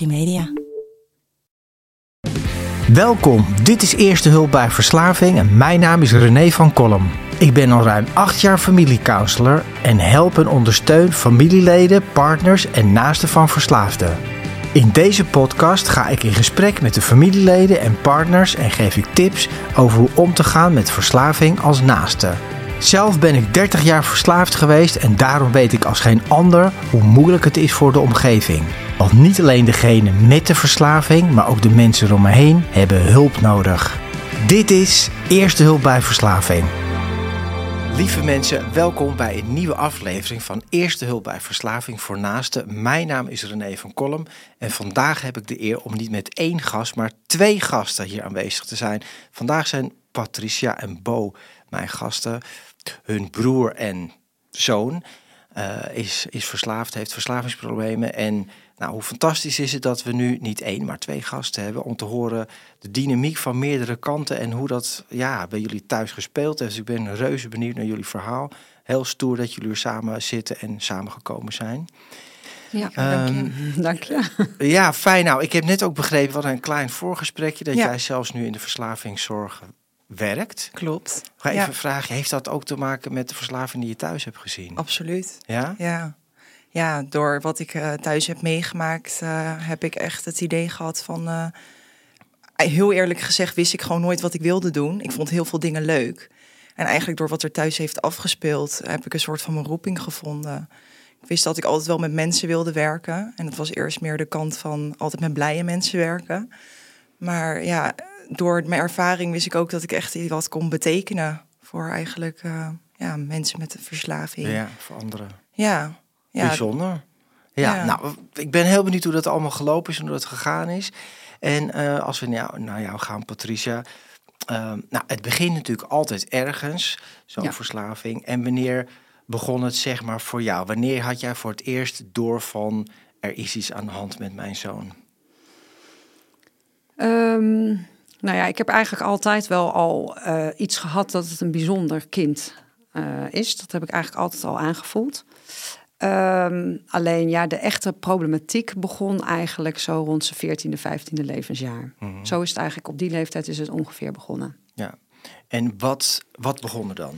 Media. Welkom, dit is Eerste Hulp bij Verslaving en mijn naam is René van Kolm. Ik ben al ruim acht jaar familiecounselor en help en ondersteun familieleden, partners en naasten van verslaafden. In deze podcast ga ik in gesprek met de familieleden en partners en geef ik tips over hoe om te gaan met verslaving als naaste. Zelf ben ik 30 jaar verslaafd geweest en daarom weet ik als geen ander hoe moeilijk het is voor de omgeving. Want niet alleen degene met de verslaving, maar ook de mensen om me heen hebben hulp nodig. Dit is Eerste Hulp bij Verslaving. Lieve mensen, welkom bij een nieuwe aflevering van Eerste Hulp bij Verslaving voor Naasten. Mijn naam is René van Kolm en vandaag heb ik de eer om niet met één gast, maar twee gasten hier aanwezig te zijn. Vandaag zijn Patricia en Bo mijn gasten. Hun broer en zoon uh, is, is verslaafd, heeft verslavingsproblemen en nou, hoe fantastisch is het dat we nu niet één, maar twee gasten hebben om te horen de dynamiek van meerdere kanten en hoe dat ja, bij jullie thuis gespeeld heeft. Dus ik ben reuze benieuwd naar jullie verhaal. Heel stoer dat jullie er samen zitten en samengekomen zijn. Ja, dank je. Ehm, dank je. Ja, fijn. Nou, ik heb net ook begrepen, wat een klein voorgesprekje, dat Ja. jij zelfs nu in de verslavingszorg werkt. Klopt. Ga even Ja. vragen, heeft dat ook te maken met de verslaving die je thuis hebt gezien? Absoluut. Ja? Ja. ja, door wat ik eh, thuis heb meegemaakt, eh, heb ik echt het idee gehad van. eh, heel eerlijk gezegd, wist ik gewoon nooit wat ik wilde doen. Ik vond heel veel dingen leuk. En eigenlijk door wat er thuis heeft afgespeeld, heb ik een soort van mijn roeping gevonden. Ik wist dat ik altijd wel met mensen wilde werken. En het was eerst meer de kant van altijd met blije mensen werken. Maar ja, door mijn ervaring wist ik ook dat ik echt wat kon betekenen voor eigenlijk eh, ja, mensen met een verslaving. Ja, voor anderen. Ja, ja. Bijzonder. Ja, Ja. nou, ik ben heel benieuwd hoe dat allemaal gelopen is en hoe dat gegaan is. En eh, als we nou, naar jou gaan, Patricia. ehm, nou, het begint natuurlijk altijd ergens, zo'n Ja. verslaving. En wanneer begon het, zeg maar, voor jou? Wanneer had jij voor het eerst door van... er is iets aan de hand met mijn zoon? Ehm, nou ja, ik heb eigenlijk altijd wel al eh, iets gehad dat het een bijzonder kind eh, is. Dat heb ik eigenlijk altijd al aangevoeld. Ehm, alleen ja, de echte problematiek begon eigenlijk zo rond zijn 14e, 15e levensjaar. Mhm. Zo is het eigenlijk op die leeftijd is het ongeveer begonnen. Ja. En wat, wat begon er dan?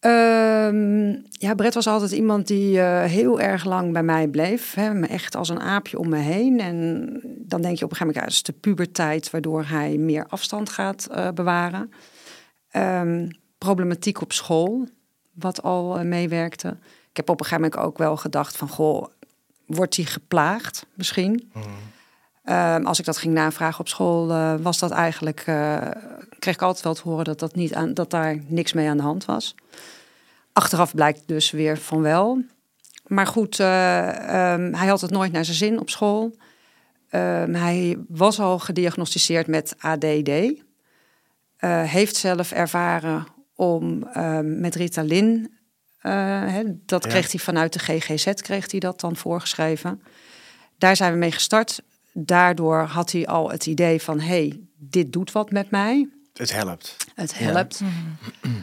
Ehm, ja, Brett was altijd iemand die eh, heel erg lang bij mij bleef. Hè, echt als een aapje om me heen. En dan denk je op een gegeven moment, ja, het is de puberteit... waardoor hij meer afstand gaat eh, bewaren. Ehm, problematiek op school, wat al eh, meewerkte. Ik heb op een gegeven moment ook wel gedacht van... goh, wordt hij geplaagd misschien? Ehm, als ik dat ging navragen op school, was dat eigenlijk, kreeg ik altijd wel te horen dat, dat, niet aan, dat daar niks mee aan de hand was. Achteraf blijkt dus weer van wel. Maar goed, eh, ehm, hij had het nooit naar zijn zin op school. Ehm, hij was al gediagnosticeerd met ADD. Eh, heeft zelf ervaren om ehm, met Ritalin, eh, hè, dat Ja. kreeg hij vanuit de GGZ, kreeg hij dat dan voorgeschreven. Daar zijn we mee gestart. Daardoor had hij al het idee van, hey, dit doet wat met mij. Het helpt. Het Ja. helpt.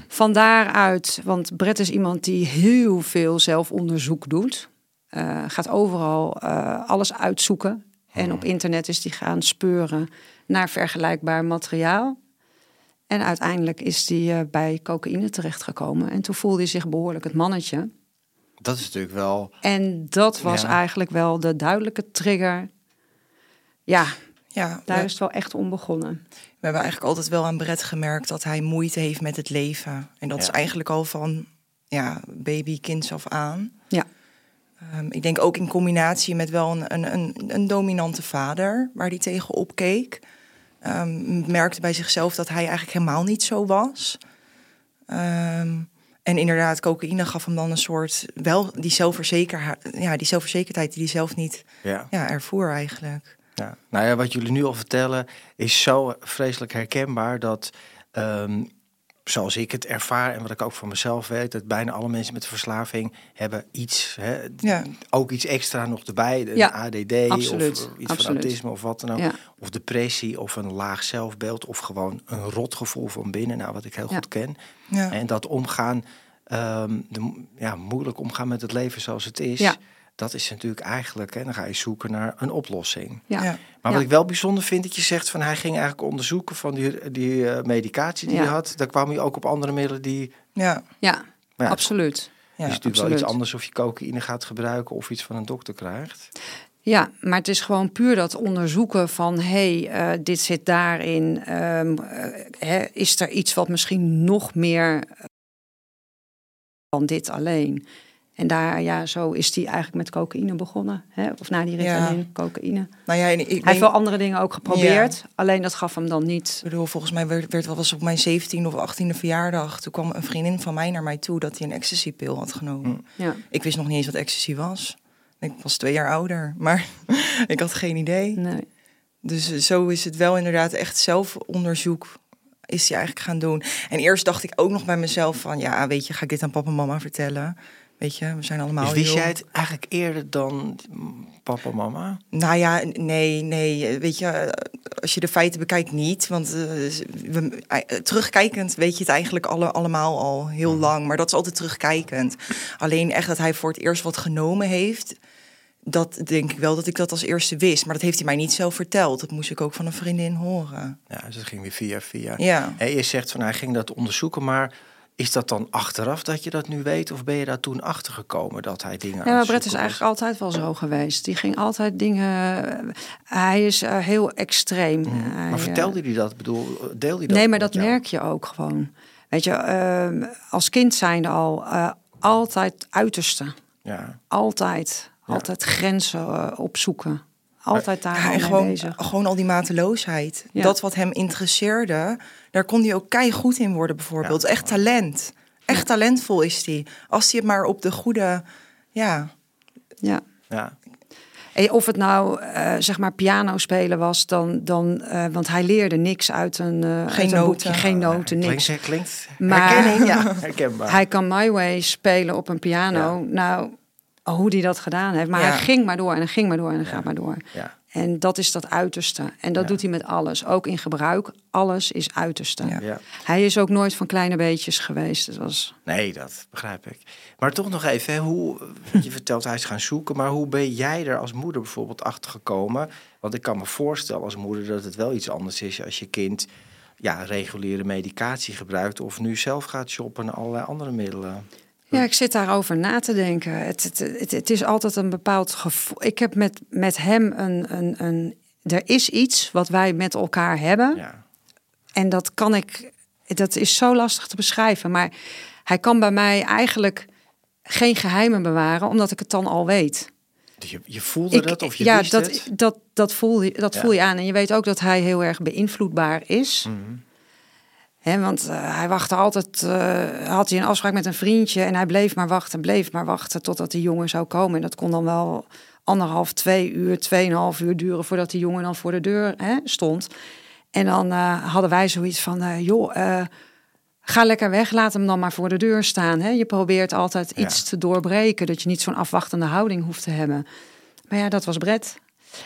Van daaruit, want Brett is iemand die heel veel zelfonderzoek doet. Eh, gaat overal eh, alles uitzoeken. En op internet is hij gaan speuren naar vergelijkbaar materiaal. En uiteindelijk is hij eh, bij cocaïne terechtgekomen. En toen voelde hij zich behoorlijk het mannetje. Dat is natuurlijk wel... En dat was Ja. eigenlijk wel de duidelijke trigger. Ja, ja, daar we, is het wel echt om begonnen. we hebben eigenlijk altijd wel aan Brett gemerkt dat hij moeite heeft met het leven. En dat is eigenlijk al van ja, baby, kinds af aan. Ja. Ehm, ik denk ook in combinatie met wel een, een, een, een dominante vader waar hij tegen opkeek. Ehm, merkte bij zichzelf dat hij eigenlijk helemaal niet zo was. Ehm, en inderdaad, cocaïne gaf hem dan een soort, wel die, zelfverzeker, ja, die zelfverzekerdheid die hij zelf niet Ja. ja, ervoer eigenlijk. Ja. Nou ja, wat jullie nu al vertellen is zo vreselijk herkenbaar dat, ehm, zoals ik het ervaar en wat ik ook van mezelf weet, dat bijna alle mensen met verslaving hebben iets, hè, Ja. ook iets extra nog erbij, een Ja, ADD absoluut, of iets absoluut. van autisme of wat dan ook, Ja. of depressie of een laag zelfbeeld of gewoon een rotgevoel van binnen, nou wat ik heel goed ken. En dat omgaan, ehm, de, ja, moeilijk omgaan met het leven zoals het is. Dat is natuurlijk eigenlijk, hè, dan ga je zoeken naar een oplossing. Ja. Ja. Maar Ja. wat ik wel bijzonder vind, dat je zegt van hij ging eigenlijk onderzoeken van die, die eh, medicatie die Ja. hij had. Daar kwam hij ook op andere middelen die. Ja, Ja, absoluut. ja. het is natuurlijk wel iets anders of je cocaïne gaat gebruiken of iets van een dokter krijgt. Ja, maar het is gewoon puur dat onderzoeken van... hé, hey, eh, dit zit daarin. ehm, eh, hè, is er iets wat misschien nog meer dan dit alleen? En daar, ja, zo is hij eigenlijk met cocaïne begonnen. Hè? Of na die Ja. Ritalin, cocaïne. Nou ja, en ik Hij heeft wel andere dingen ook geprobeerd. Alleen dat gaf hem dan niet. Ik bedoel, volgens mij werd, werd wel eens op mijn 17e of 18e verjaardag. Toen kwam een vriendin van mij naar mij toe dat hij een ecstasy-pil had genomen. Ja. Ik wist nog niet eens wat ecstasy was. Ik was twee jaar ouder, maar ik had geen idee. Nee. Dus eh, zo is het wel inderdaad echt zelfonderzoek is hij eigenlijk gaan doen. En eerst dacht ik ook nog bij mezelf van... ja, weet je, ga ik dit aan papa en mama vertellen? Weet je, we zijn allemaal Dus wist heel- jij het eigenlijk eerder dan papa, mama? Nou ja, nee, nee. Weet je, als je de feiten bekijkt, niet. Want eh, we, eh, terugkijkend weet je het eigenlijk alle, allemaal al heel lang. Maar dat is altijd terugkijkend. Alleen echt dat hij voor het eerst wat genomen heeft. Dat denk ik wel dat ik dat als eerste wist. Maar dat heeft hij mij niet zelf verteld. Dat moest ik ook van een vriendin horen. Ja, dus dat ging weer via via. Ja. Hè, je zegt van hij ging dat onderzoeken, maar is dat dan achteraf dat je dat nu weet? Of ben je daar toen achter gekomen dat hij dingen Ja, maar Brett is eigenlijk altijd wel zo geweest. Die ging altijd dingen. Hij is eh, heel extreem. Hij, Maar eh, vertelde hij dat? Bedoel, deelde hij dat? Nee, maar dat jou? merk je ook gewoon. Weet je, ehm, als kind zijnde al eh, altijd uiterste. Ja. Altijd. Altijd grenzen opzoeken. Altijd daar Ja, en mee gewoon, bezig. gewoon al die mateloosheid. Ja. Dat wat hem interesseerde, daar kon hij ook kei goed in worden bijvoorbeeld. Echt talent. Echt talentvol is hij. Als hij het maar op de goede... Ja, Ja. ja. Of het nou, eh, zeg maar, piano spelen was, dan, dan eh, want hij leerde niks uit een, eh Geen uit een boekje. noten. Geen noten, niks. Klinkt, klinkt Maar- herkenning, ja, herkenbaar. Hij kan My Way spelen op een piano. Nou, hoe hij dat gedaan heeft. Maar Ja. hij ging maar door en hij ging maar door en hij gaat maar door. ja. En dat is dat uiterste. En dat Ja. doet hij met alles. Ook in gebruik. Alles is uiterste. Ja. Ja. Hij is ook nooit van kleine beetjes geweest. Was... Nee, dat begrijp ik. Maar toch nog even, hè, hoe, je vertelt hij is gaan zoeken, maar hoe ben jij er als moeder bijvoorbeeld achter gekomen? Want ik kan me voorstellen als moeder dat het wel iets anders is als je kind ja, reguliere medicatie gebruikt of nu zelf gaat shoppen naar allerlei andere middelen. Ja, ik zit daarover na te denken. Het, het, het, het is altijd een bepaald gevoel. Ik heb met, met hem een, een, een. Er is iets wat wij met elkaar hebben. Ja. En dat kan ik. Dat is zo lastig te beschrijven. Maar hij kan bij mij eigenlijk geen geheimen bewaren, omdat ik het dan al weet. Dus je, je voelde dat of je ja, wist dat, het? dat, dat, voel je, dat Ja. voel je aan. En je weet ook dat hij heel erg beïnvloedbaar is. Mhm. Want eh, hij wachtte altijd, eh, had hij een afspraak met een vriendje en hij bleef maar wachten, bleef maar wachten totdat die jongen zou komen. En dat kon dan wel anderhalf, twee uur, tweeënhalf uur duren voordat die jongen dan voor de deur stond. En dan eh, hadden wij zoiets van, joh, ga lekker weg, laat hem dan maar voor de deur staan. Je probeert altijd Ja. iets te doorbreken, dat je niet zo'n afwachtende houding hoeft te hebben. Maar ja, dat was Brett.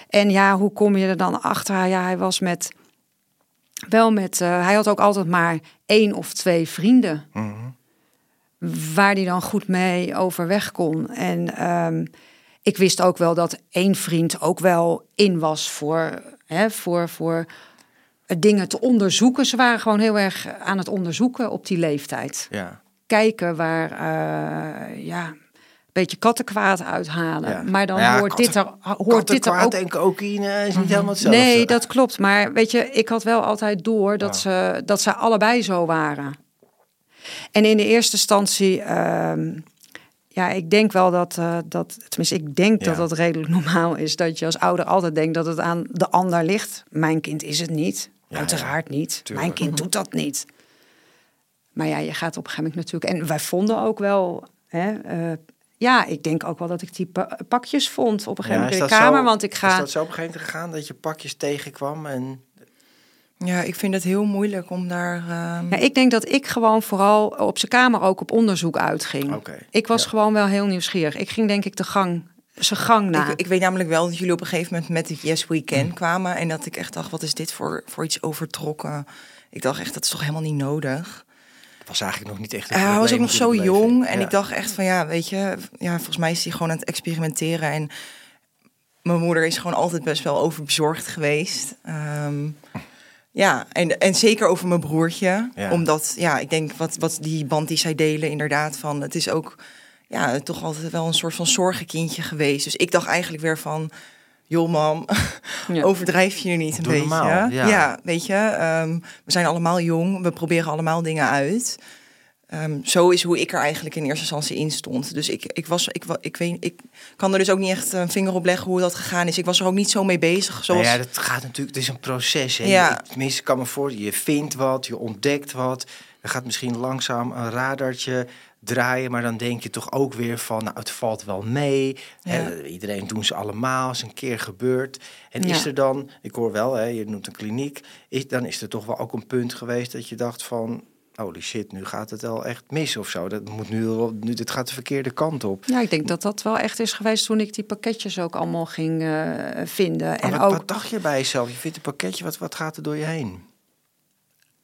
En ja, hoe kom je er dan achter? Ja, hij was met wel met. eh, hij had ook altijd maar één of twee vrienden. Mhm. Waar hij dan goed mee overweg kon. En ehm, ik wist ook wel dat één vriend ook wel in was voor, hè, voor, voor dingen te onderzoeken. Ze waren gewoon heel erg aan het onderzoeken op die leeftijd. Ja. Kijken waar, eh, ja, beetje kattenkwaad uithalen. Ja. Maar dan ja, hoort, dit er, hoort dit er ook en cocaïne is niet helemaal hetzelfde. Nee, dat klopt. Maar weet je, ik had wel altijd door dat, ze, dat ze allebei zo waren. En in de eerste instantie, ehm, ja, ik denk wel dat, eh, dat tenminste, ik denk dat Ja. dat redelijk normaal is. Dat je als ouder altijd denkt dat het aan de ander ligt. Mijn kind is het niet. Ja, Uiteraard niet. tuurlijk. Mijn kind doet dat niet. Maar ja, je gaat op een gegeven moment natuurlijk. En wij vonden ook wel. Hè, eh, ja, ik denk ook wel dat ik die pa- pakjes vond op een gegeven moment is in de kamer. zo- want ik Is ga. dat zo op een gegeven moment gegaan dat je pakjes tegenkwam en ja, ik vind het heel moeilijk om daar... ehm, Ja, ik denk dat ik gewoon vooral op zijn kamer ook op onderzoek uitging. Oké, Ik was ja. gewoon wel heel nieuwsgierig. Ik ging denk ik de gang, zijn gang na. Ik, ik weet namelijk wel dat jullie op een gegeven moment met het Yes We. Can kwamen. En dat ik echt dacht, wat is dit voor, voor iets overtrokken? Ik dacht echt, dat is toch helemaal niet nodig? Was eigenlijk nog niet echt. een hij was ook nog zo jong. En Ja. ik dacht echt van ja, weet je, ja, volgens mij is hij gewoon aan het experimenteren. En mijn moeder is gewoon altijd best wel overbezorgd geweest. Ehm, ja, en, en zeker over mijn broertje. Ja. Omdat, ja, ik denk wat, wat die band die zij delen, inderdaad, van het is ook ja, toch altijd wel een soort van zorgenkindje geweest. Dus ik dacht eigenlijk weer van, joh mam, Ja. overdrijf je niet een Doe beetje. normaal, ja. weet je, ehm, we zijn allemaal jong, we proberen allemaal dingen uit. Ehm, zo is hoe ik er eigenlijk in eerste instantie in stond. Dus ik, ik was, ik, ik weet, ik kan er dus ook niet echt een vinger op leggen hoe dat gegaan is. Ik was er ook niet zo mee bezig. Zoals, Nou ja, dat gaat natuurlijk, het is een proces. Hè? Ja. Tenminste, kan me voor, je vindt wat, je ontdekt wat. Er gaat misschien langzaam een radartje draaien, maar dan denk je toch ook weer van, nou, het valt wel mee. Hè? Iedereen doen ze allemaal, is een keer gebeurd. En Ja. is er dan, ik hoor wel, hè, je noemt een kliniek, is, dan is er toch wel ook een punt geweest dat je dacht van, holy shit, nu gaat het wel echt mis of zo. Dat moet nu, nu dit gaat de verkeerde kant op. Ja, ik denk dat dat wel echt is geweest toen ik die pakketjes ook allemaal ging eh, vinden. Maar En wat, ook, wat dacht je bij jezelf? Je vindt een pakketje, wat, wat gaat er door je heen?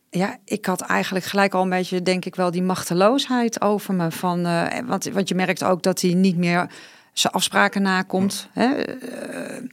ja, ik had eigenlijk gelijk al een beetje, denk ik wel, die machteloosheid over me. Van, eh, want, want je merkt ook dat hij niet meer zijn afspraken nakomt. Hè? Eh,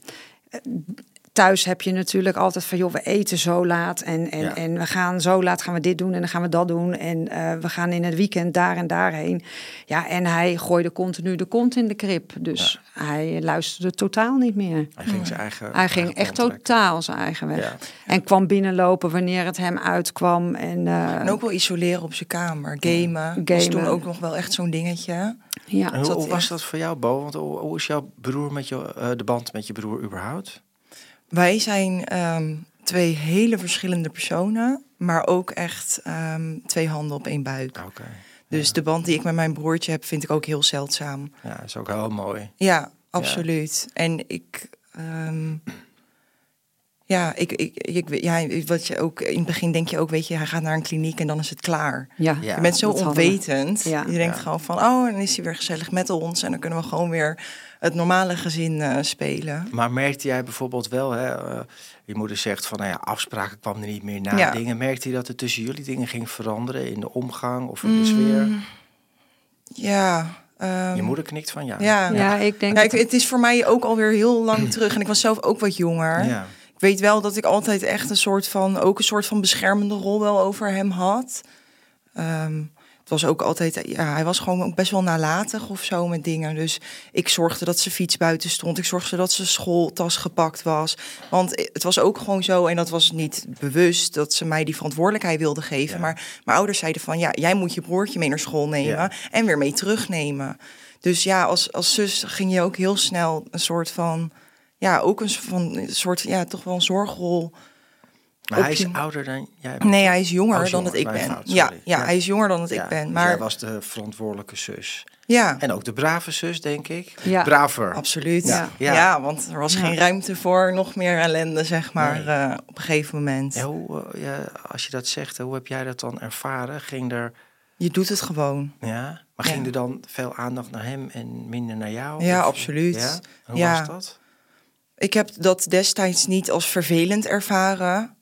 thuis heb je natuurlijk altijd van, joh, we eten zo laat en, en, Ja. en we gaan zo laat gaan we dit doen en dan gaan we dat doen en eh, we gaan in het weekend daar en daarheen. Ja, en hij gooide continu de kont in de krib, dus hij luisterde totaal niet meer. Hij ging zijn eigen. Hij ging eigen echt totaal zijn eigen weg. Ja. En kwam binnenlopen wanneer het hem uitkwam. En, eh, En ook wel isoleren op zijn kamer. Gamen. Dat was Gamen. toen ook nog wel echt zo'n dingetje. ja. En hoe, dat hoe was dat voor jou, Bo? Want hoe, hoe is jouw broer met je, eh, de band met je broer überhaupt? Wij zijn ehm, twee hele verschillende personen, maar ook echt ehm, twee handen op één buik. Oké. Dus de band die ik met mijn broertje heb, vind ik ook heel zeldzaam. Ja, dat is ook heel mooi. Ja, absoluut. En ik, ehm, ja, ik, ik, ik, ja, wat je ook in het begin denk je ook, weet je, hij gaat naar een kliniek en dan is het klaar. ja. Ja. je bent zo onwetend. Ja. Je denkt Ja. gewoon van, oh, dan is hij weer gezellig met ons en dan kunnen we gewoon weer het normale gezin eh, spelen. Maar merkte jij bijvoorbeeld wel, hè, eh, je moeder zegt van, nou ja, afspraken kwam er niet meer na Ja. dingen. Merkte je dat er tussen jullie dingen ging veranderen in de omgang of in Mm, de sfeer? Ja. ehm, Je moeder knikt van ja. Ja. Ja, ik denk Ja, ik, dat- het is voor mij ook alweer heel lang terug. En ik was zelf ook wat jonger. Ja. Ik weet wel dat ik altijd echt een soort van, ook een soort van beschermende rol wel over hem had. Ehm, het was ook altijd, ja, hij was gewoon ook best wel nalatig of zo met dingen. Dus ik zorgde dat zijn fiets buiten stond. Ik zorgde dat zijn schooltas gepakt was. Want het was ook gewoon zo, en dat was niet bewust, dat ze mij die verantwoordelijkheid wilden geven. Ja. Maar mijn ouders zeiden van, ja, jij moet je broertje mee naar school nemen Ja. en weer mee terugnemen. Dus ja, als, als zus ging je ook heel snel een soort van, ja, ook een soort van, een soort, ja, toch wel een zorgrol. Maar hij is je- ouder dan jij. Nee, hij is jonger Oh, dan jonger. dat ik ben. fout, ja, ja, Ja. hij is jonger dan dat Ja, ik ben. dus Maar jij was de verantwoordelijke zus. ja, En ook de brave zus, denk ik. Ja. Braver. absoluut. Ja. Ja. Ja. want er was Ja. geen ruimte voor nog meer ellende, zeg maar, Nee. eh, op een gegeven moment. Ja, hoe, eh, ja, als je dat zegt, hoe heb jij dat dan ervaren? Ging er, Je doet het gewoon. ja, maar Ja. ging er dan veel aandacht naar hem en minder naar jou? Ja, Of- absoluut. Hoe Ja. was dat? Ik heb dat destijds niet als vervelend ervaren.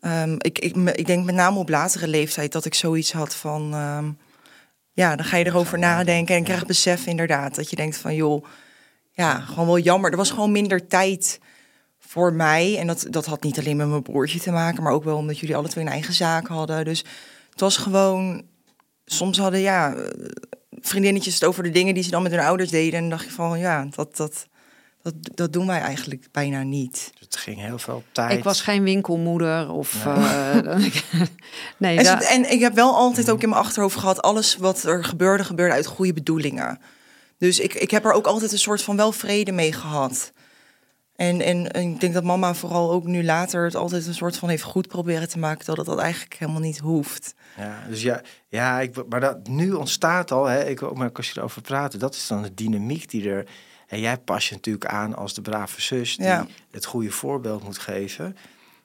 Ehm, ik, ik, ik denk met name op latere leeftijd dat ik zoiets had van... ehm, ja, dan ga je erover nadenken en ik krijg besef inderdaad. Dat je denkt van, joh, ja, gewoon wel jammer. Er was gewoon minder tijd voor mij. En dat, dat had niet alleen met mijn broertje te maken... maar ook wel omdat jullie alle twee een eigen zaak hadden. Dus het was gewoon... Soms hadden, ja, eh, vriendinnetjes het over de dingen die ze dan met hun ouders deden. En dan dacht je van, ja, dat... dat dat, dat doen wij eigenlijk bijna niet. Het ging heel veel tijd. Ik was geen winkelmoeder of... eh, nee, En, ze- en ik heb wel altijd ook in mijn achterhoofd gehad... alles wat er gebeurde, gebeurde uit goede bedoelingen. Dus ik, ik heb er ook altijd een soort van wel vrede mee gehad. En, en, en ik denk dat mama vooral ook nu later... het altijd een soort van heeft goed proberen te maken... dat het dat eigenlijk helemaal niet hoeft. Ja, dus ja, ja ik, maar dat, nu ontstaat al, hè, ik, maar als je erover praat, dat is dan de dynamiek die er. En jij pas je natuurlijk aan als de brave zus die Ja. het goede voorbeeld moet geven.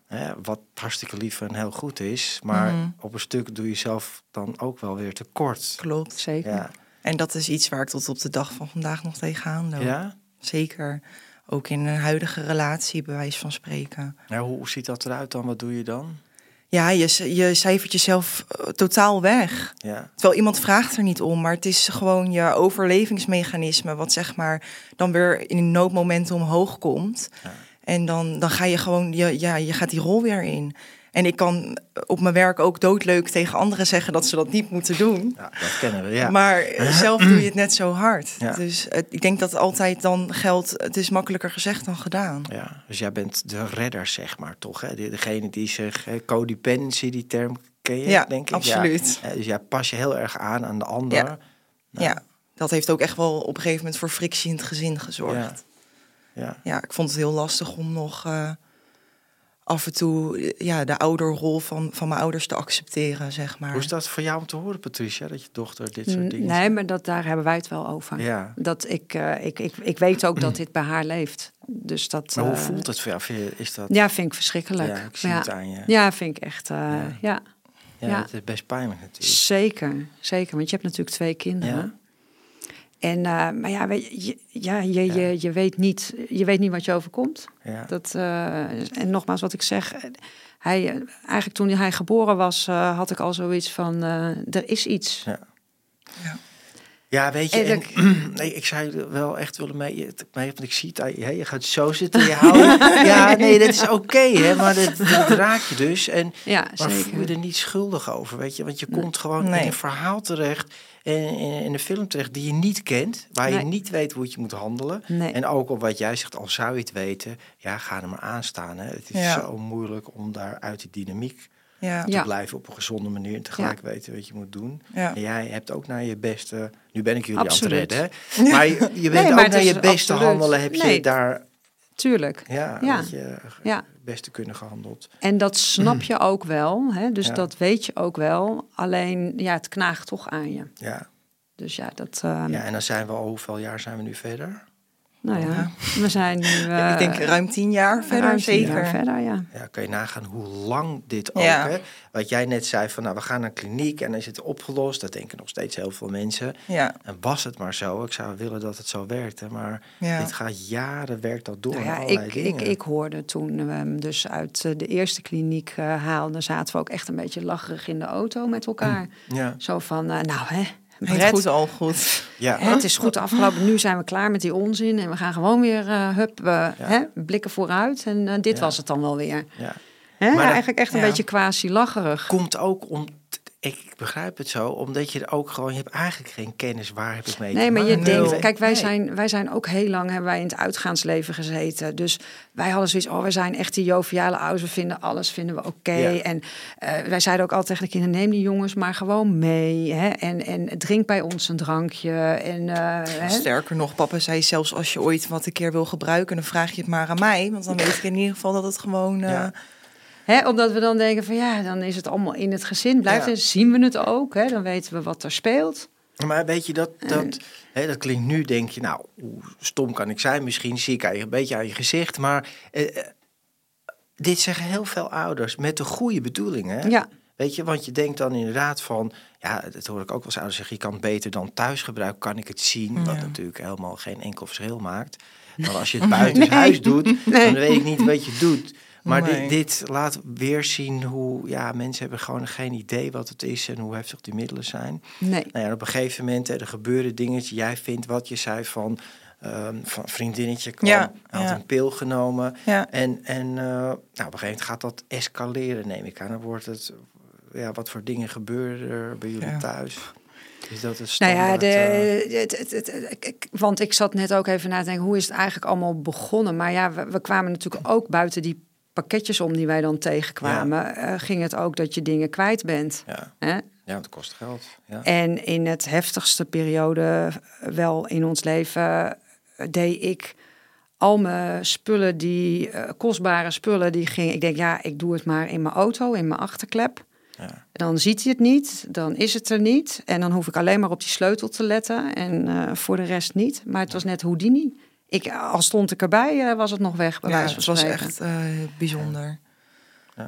Hè, wat hartstikke lief en heel goed is. Maar Mhm. op een stuk doe je zelf dan ook wel weer tekort. Klopt. zeker. Ja. En dat is iets waar ik tot op de dag van vandaag nog tegenaan loop. Ja? Zeker. Ook in een huidige relatie, bij wijze van spreken. ja hoe ziet dat eruit dan? Wat doe je dan? Ja, je, je cijfert jezelf eh, totaal weg. Ja. Terwijl iemand vraagt er niet om, maar het is gewoon je overlevingsmechanisme, wat zeg maar dan weer in een noodmoment omhoog komt. Ja. En dan, dan ga je gewoon, je, ja, je gaat die rol weer in. En ik kan op mijn werk ook doodleuk tegen anderen zeggen dat ze dat niet moeten doen. ja, dat kennen we, ja. Maar zelf doe je het net zo hard. Ja. Dus ik denk dat altijd dan geldt, het is makkelijker gezegd dan gedaan. Ja, dus jij bent de redder, zeg maar, toch? Hè? De- Degene die zich, hè, codependency, die term ken je, Ja, denk ik. absoluut. Ja. Eh, Dus jij pas je heel erg aan aan de ander. Ja. Ja, dat heeft ook echt wel op een gegeven moment voor frictie in het gezin gezorgd. Ja. ja, ik vond het heel lastig om nog eh, af en toe eh, ja, de ouderrol van, van mijn ouders te accepteren, zeg maar. Hoe is dat voor jou om te horen, Patricia, dat je dochter dit soort dingen Nee, maar dat, daar hebben wij het wel over. Ja. Dat ik, eh, ik, ik, ik weet ook dat dit bij haar leeft. Dus dat. Maar hoe eh, voelt het voor jou? Vind je- Is dat... Ja, vind ik verschrikkelijk. Ja, ik zie ja. het aan je. Ja, vind ik echt. eh, Ja. ja. Ja, ja. het is best pijnlijk natuurlijk. Zeker, zeker. Want je hebt natuurlijk twee kinderen. En, eh, maar ja, weet je, je- ja, je, Je, je, weet niet, je weet niet wat je overkomt. Ja. Dat, eh, en nogmaals, wat ik zeg. Hij, eh, eigenlijk toen hij geboren was, eh, had ik al zoiets van: eh, er is iets. Ja. Ja. Ja, weet je, En en, dat- nee, ik zou je wel echt willen mee, mee want ik zie het je, hè, je gaat zo zitten, je houdt, ja, nee, dat is oké, hè, maar dat, dat raakt je dus, en, Ja, maar voel je zeker. er niet schuldig over, weet je, want je komt gewoon in een verhaal terecht, in, in een film terecht die je niet kent, waar je niet weet hoe je moet handelen, Nee. en ook al wat jij zegt, al zou je het weten, ja, ga er maar aan staan, hè, het is Ja. zo moeilijk om daar uit die dynamiek Ja. te Ja. blijven op een gezonde manier en tegelijk weten wat je moet doen. Ja. En jij hebt ook naar je beste. Nu ben ik jullie Absoluut. aan het redden, hè? Maar je, je bent ook naar je beste absoluut. handelen. Heb je daar Tuurlijk. ja, Ja. weet je, Ja. het beste kunnen gehandeld? En dat snap je ook wel. Hè? Dus Ja. dat weet je ook wel. Alleen, ja, het knaagt toch aan je. Ja. Dus ja, dat. eh, ja, en dan zijn we al hoeveel jaar zijn we nu verder? Nou ja, we zijn nu. Ja, ik denk eh, ruim tien jaar verder, ruim tien zeker. jaar verder, ja. Ja, kan je nagaan hoe lang dit ook, Ja. hè? Wat jij net zei van, nou, we gaan naar een kliniek en dan is het opgelost. Dat denken nog steeds heel veel mensen. Ja, En was het maar zo, ik zou willen dat het zo werkte, maar ja. dit gaat jaren, werkt dat door Nou ja, ik, ik, ik hoorde toen we hem dus uit eh, de eerste kliniek eh, haalden, zaten we ook echt een beetje lacherig in de auto met elkaar. Ja, Zo van, nou hè, Brett, goed al goed. ja. hè, het is goed afgelopen, nu zijn we klaar met die onzin en we gaan gewoon weer, eh, hup, hè, blikken vooruit en eh, dit Ja. was het dan wel weer. ja. Hè? Maar Eigenlijk echt een ja. beetje quasi lacherig. komt ook om. Ik begrijp het zo, omdat je er ook gewoon. Je hebt eigenlijk geen kennis waar heb ik mee. Nee, te maar je denkt, kijk, wij, Nee. zijn, wij zijn ook heel lang hebben wij in het uitgaansleven gezeten. Dus wij hadden zoiets, oh, wij zijn echt die joviale ouders. We vinden alles vinden we oké. Ja. En eh, wij zeiden ook altijd tegen de kinderen, neem die jongens maar gewoon mee. Hè? En, en drink bij ons een drankje. En, eh, hè? Sterker nog, papa zei zelfs als je ooit wat een keer wil gebruiken, dan vraag je het maar aan mij. Want dan weet ik in ieder geval dat het gewoon... eh, Ja. Hè, omdat we dan denken van ja, dan is het allemaal in het gezin. Blijft Ja. en zien we het ook. Hè? Dan weten we wat er speelt. Maar weet je, dat, dat, hè, dat klinkt nu, denk je, nou, hoe stom kan ik zijn? Misschien zie ik je, een beetje aan je gezicht. Maar eh, eh, dit zeggen heel veel ouders met de goede bedoelingen. Ja. Weet je, want je denkt dan inderdaad van, ja, dat hoor ik ook wel eens ouders zeggen, je kan het beter dan thuis gebruiken, kan ik het zien. Wat Ja. natuurlijk helemaal geen enkel verschil maakt. Maar als je het buiten huis doet, dan weet ik niet wat je doet. Maar Nee. dit, dit laat weer zien hoe, ja, mensen hebben gewoon geen idee wat het is en hoe heftig die middelen zijn. Nee. Nou ja, op een gegeven moment, er gebeuren dingetjes. Jij vindt wat je zei van, ehm van een vriendinnetje kwam, Ja, hij had ja. een pil genomen. Ja. En, en eh, nou, op een gegeven moment gaat dat escaleren, neem ik aan. Dan wordt het, ja, wat voor dingen gebeuren er bij jullie thuis? Is dat een Nou ja, standaard? de, eh, het, het, het- het- ik- want ik zat net ook even na te denken, hoe is het eigenlijk allemaal begonnen? Maar ja, we, we kwamen natuurlijk ook buiten die pakketjes om die wij dan tegenkwamen. eh, ging het ook dat je dingen kwijt bent. ja. Hè? ja, het kost geld. Ja. En in het heftigste periode wel in ons leven eh, deed ik al mijn spullen, die eh, kostbare spullen, die ging. Ik denk, ja, ik doe het maar in mijn auto, in mijn achterklep. Ja. Dan ziet hij het niet, dan is het er niet. En dan hoef ik alleen maar op die sleutel te letten en eh, voor de rest niet. Maar het was net Houdini. Ik, al stond ik erbij, eh, was het nog weg. Bij Ja, wijze het was spreken. echt eh, bijzonder.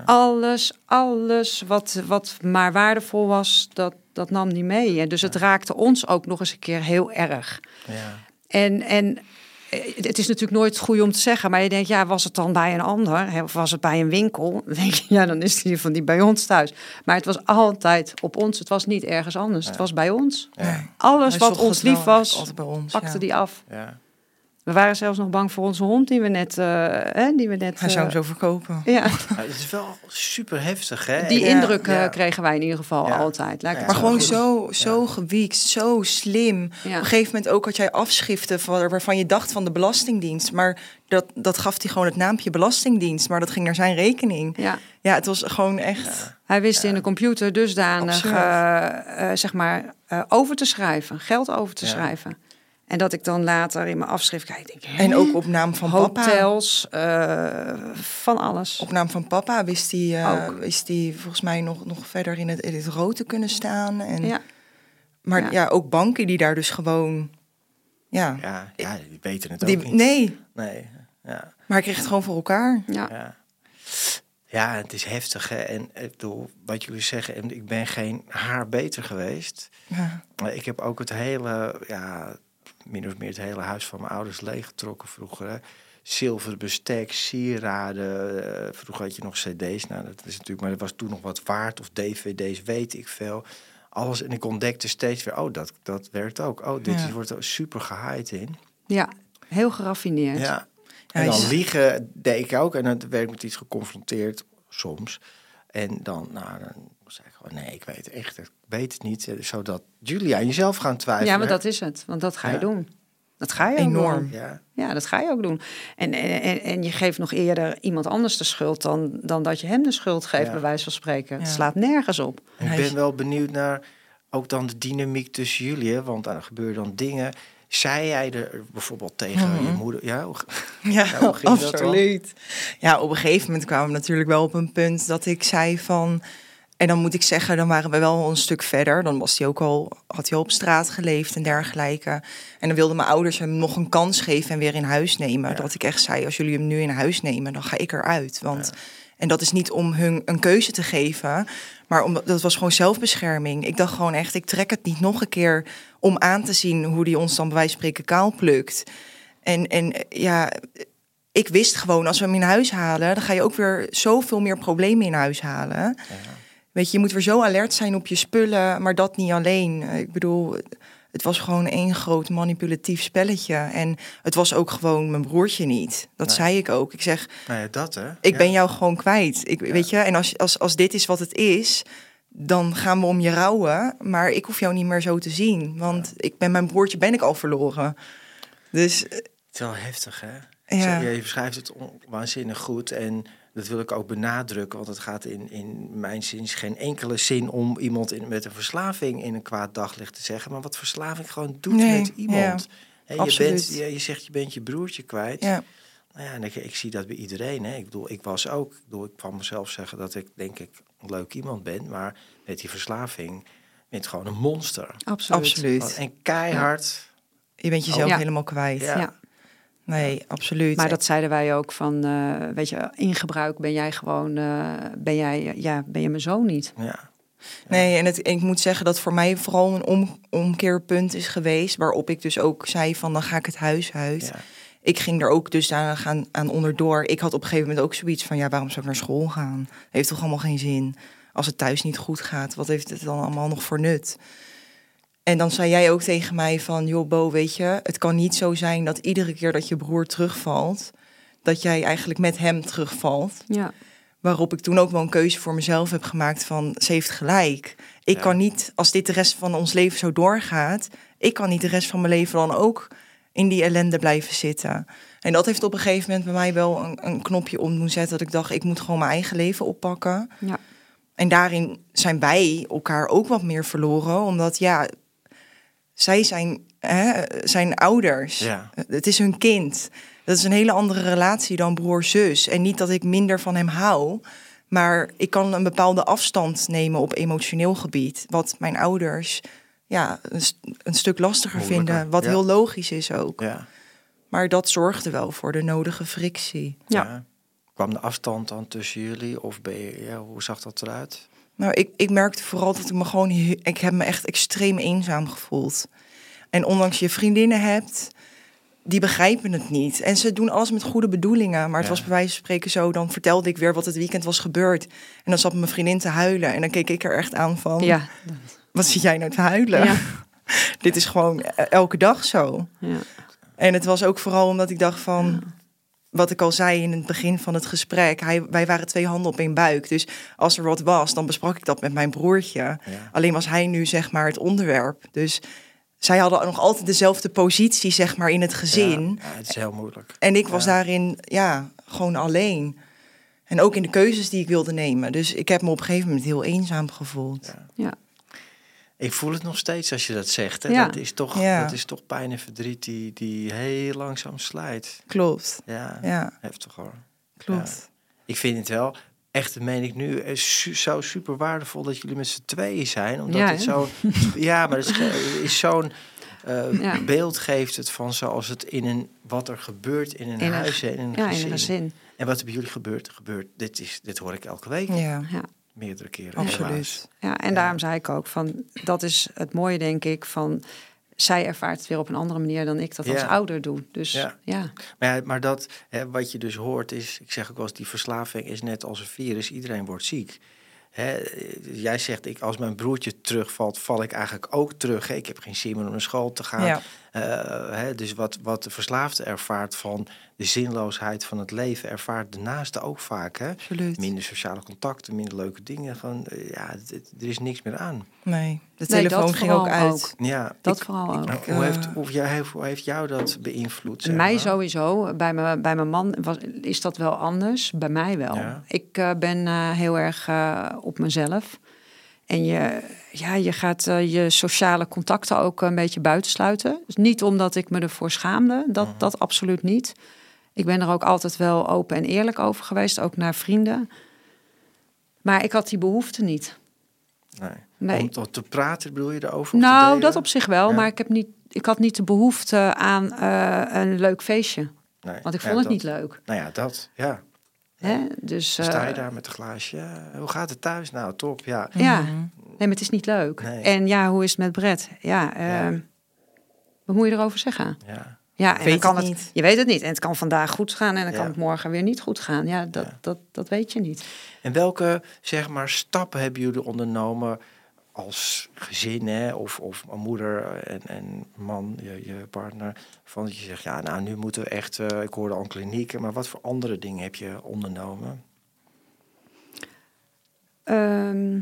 Alles, alles wat, wat maar waardevol was, dat, dat nam niet mee. En dus het raakte ons ook nog eens een keer heel erg. Ja. En, en het is natuurlijk nooit goed om te zeggen, maar je denkt, ja, was het dan bij een ander? Of was het bij een winkel? Dan denk je, ja, dan is die van die bij ons thuis. Maar het was altijd op ons. Het was niet ergens anders. Het was bij ons. Ja. Alles Hij wat ons het lief was, bij ons, pakte ja. die af. Ja. We waren zelfs nog bang voor onze hond die we net, eh, hè, die we net. Hij zou eh, hem zo verkopen. ja, het is wel super heftig, hè? die Ja, indruk ja. kregen wij in ieder geval Ja. altijd. Lijkt. Maar gewoon goed. zo, zo gewiekt, zo slim. Ja. Op een gegeven moment ook had jij afschriften van, waarvan je dacht van de Belastingdienst. Maar dat, dat gaf hij gewoon het naampje Belastingdienst. Maar dat ging naar zijn rekening. Ja. Ja, het was gewoon echt... Hij wist in de computer dusdanig eh, eh, zeg maar, eh, over te schrijven, geld over te Ja. schrijven. En dat ik dan later in mijn afschrift kijk, denk ik, En ook op naam van papa. hotels, eh, van alles. Op naam van papa wist hij, eh, Ook. wist hij volgens mij nog, nog verder in het, in het rood te kunnen staan. En, Ja, Maar Ja. ja. ook banken die daar dus gewoon... Ja, Ja, ja, die weten het die, ook niet. nee, Nee. Ja. maar hij kreeg het gewoon voor elkaar. ja. Ja. ja, het is heftig. Hè? En ik bedoel, wat jullie zeggen, en ik ben geen haar beter geweest. Ja. Maar ik heb ook het hele, ja, min of meer het hele huis van mijn ouders leeggetrokken vroeger. Hè? Zilveren bestek, sieraden. eh, vroeger had je nog cd's. Nou, dat is natuurlijk, maar dat was toen nog wat waard. Of dvd's, weet ik veel. Alles. En ik ontdekte steeds weer, oh, dat, dat werkt ook. Oh, dit Ja. wordt er super gehaaid in. ja, heel geraffineerd. Ja. En dan liegen deed ik ook. En dan werd ik met iets geconfronteerd, soms. En dan, nou, dan zei gewoon, nee, ik weet echt, ik weet het niet. Eh, Zodat jullie aan jezelf gaan twijfelen. Ja, maar dat is het, want dat ga je Ja. doen. Dat ga je ook Enorm. doen. Ja, Ja, dat ga je ook doen. En, en, en- je geeft nog eerder iemand anders de schuld dan, dan dat je hem de schuld geeft, Ja. bij wijze van spreken. Het Ja. slaat nergens op. en ik ben wel benieuwd naar ook dan de dynamiek tussen jullie. Hè? Want er gebeuren dan dingen. Zei jij er bijvoorbeeld tegen Mhm. je moeder? Ja, hoe- Ja, hoe ging dat dan? absoluut. Ja, op een gegeven moment kwamen we natuurlijk wel op een punt dat ik zei van... En dan moet ik zeggen, dan waren we wel een stuk verder. Dan was hij ook al, had hij al op straat geleefd en dergelijke. En dan wilden mijn ouders hem nog een kans geven en weer in huis nemen. Ja. Dat ik echt zei, als jullie hem nu in huis nemen, dan ga ik eruit. Want, En dat is niet om hun een keuze te geven, maar om, dat was gewoon zelfbescherming. Ik dacht gewoon echt, ik trek het niet nog een keer om aan te zien hoe die ons dan bij wijze van spreken kaal plukt. En, en ja, ik wist gewoon, als we hem in huis halen, dan ga je ook weer zoveel meer problemen in huis halen. Weet je, je moet weer zo alert zijn op je spullen, maar dat niet alleen. Eh, Ik bedoel, het was gewoon één groot manipulatief spelletje. En het was ook gewoon mijn broertje niet. Dat Nee. zei ik ook. Ik zeg, dat hè. ik Ja. ben jou gewoon kwijt. Ik, Weet je, en als, als, als dit is wat het is, dan gaan we om je rouwen. Maar ik hoef jou niet meer zo te zien. Want ik ben mijn broertje ben ik al verloren. Dus Het is wel heftig, hè? Ja. Je beschrijft het waanzinnig goed en dat wil ik ook benadrukken, want het gaat in, in mijn zin geen enkele zin om iemand in, met een verslaving in een kwaad daglicht te zeggen, maar wat verslaving gewoon doet Nee, met iemand. Hè, je, bent, je, je zegt je bent je broertje kwijt. ja, Nou ja, en ik, ik zie dat bij iedereen. Hè. Ik bedoel, ik was ook, ik, bedoel, ik kan mezelf zeggen dat ik denk ik een leuk iemand ben, maar met die verslaving ben je gewoon een monster. Absoluut. absoluut. En keihard. Je bent jezelf Ja. helemaal kwijt. Ja. Nee, absoluut. Maar dat zeiden wij ook van, eh, weet je, in gebruik ben jij gewoon, eh, ben jij, ja, ben je mijn zoon niet. Ja. Nee, en het, ik moet zeggen dat voor mij vooral een om, omkeerpunt is geweest. Waarop ik dus ook zei van dan ga ik het huis uit. Ja. Ik ging er ook dus aan, aan, aan onderdoor. Ik had op een gegeven moment ook zoiets van ja, waarom zou ik naar school gaan? Heeft toch allemaal geen zin? Als het thuis niet goed gaat, wat heeft het dan allemaal nog voor nut? En dan zei jij ook tegen mij van, joh Bo, weet je, het kan niet zo zijn dat iedere keer dat je broer terugvalt, dat jij eigenlijk met hem terugvalt. Ja, Waarop ik toen ook wel een keuze voor mezelf heb gemaakt van ze heeft gelijk. Ik Ja. kan niet, als dit de rest van ons leven zo doorgaat, ik kan niet de rest van mijn leven dan ook in die ellende blijven zitten. En dat heeft op een gegeven moment bij mij wel een, een knopje om doen zetten. Dat ik dacht, ik moet gewoon mijn eigen leven oppakken. ja, En daarin zijn wij elkaar ook wat meer verloren. Omdat ja, zij zijn, hè, zijn ouders. Ja. Het is hun kind. Dat is een hele andere relatie dan broer-zus. En niet dat ik minder van hem hou. Maar ik kan een bepaalde afstand nemen op emotioneel gebied. Wat mijn ouders ja, een, st- een stuk lastiger Moeilijker, vinden. Wat ja. heel logisch is ook. Ja. Maar dat zorgde wel voor de nodige frictie. Ja. Kwam de afstand dan tussen jullie? Of ben je, ja, hoe zag dat eruit? Nou, ik, ik merkte vooral dat ik me gewoon... Ik heb me echt extreem eenzaam gevoeld. En ondanks je vriendinnen hebt... die begrijpen het niet. En ze doen alles met goede bedoelingen. Maar het Ja. was bij wijze van spreken zo. Dan vertelde ik weer wat het weekend was gebeurd. En dan zat mijn vriendin te huilen. En dan keek ik er echt aan van... Ja, Wat zit jij nou te huilen? Ja. Dit is gewoon e- elke dag zo. ja. En het was ook vooral omdat ik dacht van... Wat ik al zei in het begin van het gesprek. Hij, wij waren twee handen op één buik. Dus als er wat was, dan besprak ik dat met mijn broertje. Ja. Alleen was hij nu zeg maar het onderwerp. Dus zij hadden nog altijd dezelfde positie zeg maar in het gezin. Ja, het is heel moeilijk. En ik was Ja. daarin ja, gewoon alleen. En ook in de keuzes die ik wilde nemen. Dus ik heb me op een gegeven moment heel eenzaam gevoeld. ja. Ik voel het nog steeds als je dat zegt. Hè? Ja. Dat, is toch, Ja. dat is toch pijn en verdriet die, die heel langzaam slijt. Klopt. Ja, Ja, heftig hoor. klopt. Ik vind het wel, echt dat meen ik nu, eh, su- zo super waardevol dat jullie met z'n tweeën zijn. Omdat Ja, het zo, ja, maar het is, is zo'n eh, Ja. beeld geeft het van zoals het in een, wat er gebeurt in een In een- huis en in een ja, in gezin. een gezin. En wat er bij jullie gebeurt, gebeurt, dit, is, dit hoor ik elke week, Ja, Ja. Meerdere keren. absoluut. Ja, en Ja. daarom zei ik ook van dat is het mooie, denk ik, van zij ervaart het weer op een andere manier dan ik dat als Ja. ouder doe. Dus Ja. ja, Maar, ja, maar dat, hè, wat je dus hoort is, ik zeg ook wel eens, die verslaving is net als een virus, iedereen wordt ziek. Hè, jij zegt, ik, als mijn broertje terugvalt, val ik eigenlijk ook terug. Hè. Ik heb geen zin meer om naar school te gaan. Eh, hè, dus wat, wat de verslaafde ervaart van de zinloosheid van het leven, ervaart de naaste ook vaak. Hè? Absoluut. Minder sociale contacten, minder leuke dingen. Gewoon, eh, ja, het- het- er is niks meer aan. Nee, de telefoon ging ook uit. ook. Ja, dat ik- vooral ook. Ik, hoe, heeft, eh, hoe, jij, hoe heeft jou dat beïnvloed? zeg Mij maar? sowieso. Bij, me, bij mijn man was, is dat wel anders. Bij mij wel. Ja. Ik ben eh, heel erg op mezelf. En je, ja, je gaat eh, je sociale contacten ook een beetje buitensluiten. Dus niet omdat ik me ervoor schaamde. Dat, Mhm. dat absoluut niet. Ik ben er ook altijd wel open en eerlijk over geweest. Ook naar vrienden. Maar ik had die behoefte niet. Nee. Nee. Om tot te praten bedoel je erover? Nou, dat op zich wel. Ja. Maar ik, heb niet, ik had niet de behoefte aan eh, een leuk feestje. Nee. Want ik Ja, vond het dat- niet leuk. Nou ja, dat. Ja. Hè? Dus, sta je eh, daar met een glaasje. Ja, Hoe gaat het thuis? Nou, top. Ja. Ja, Mhm. nee, maar het is niet leuk. Nee. En ja, hoe is het met Brett? Ja, Ja. ehm, wat moet je erover zeggen? ja. Ja, en weet dan kan het je weet het niet. En het kan vandaag goed gaan en dan Ja. kan het morgen weer niet goed gaan. Ja, dat, Ja. Dat, dat weet je niet. En welke zeg maar, stappen hebben jullie ondernomen als gezin hè? Of, of een moeder en, en man, je, je partner? Van dat je zegt, ja, nou nu moeten we echt, eh, ik hoorde al klinieken, maar wat voor andere dingen heb je ondernomen? Ehm,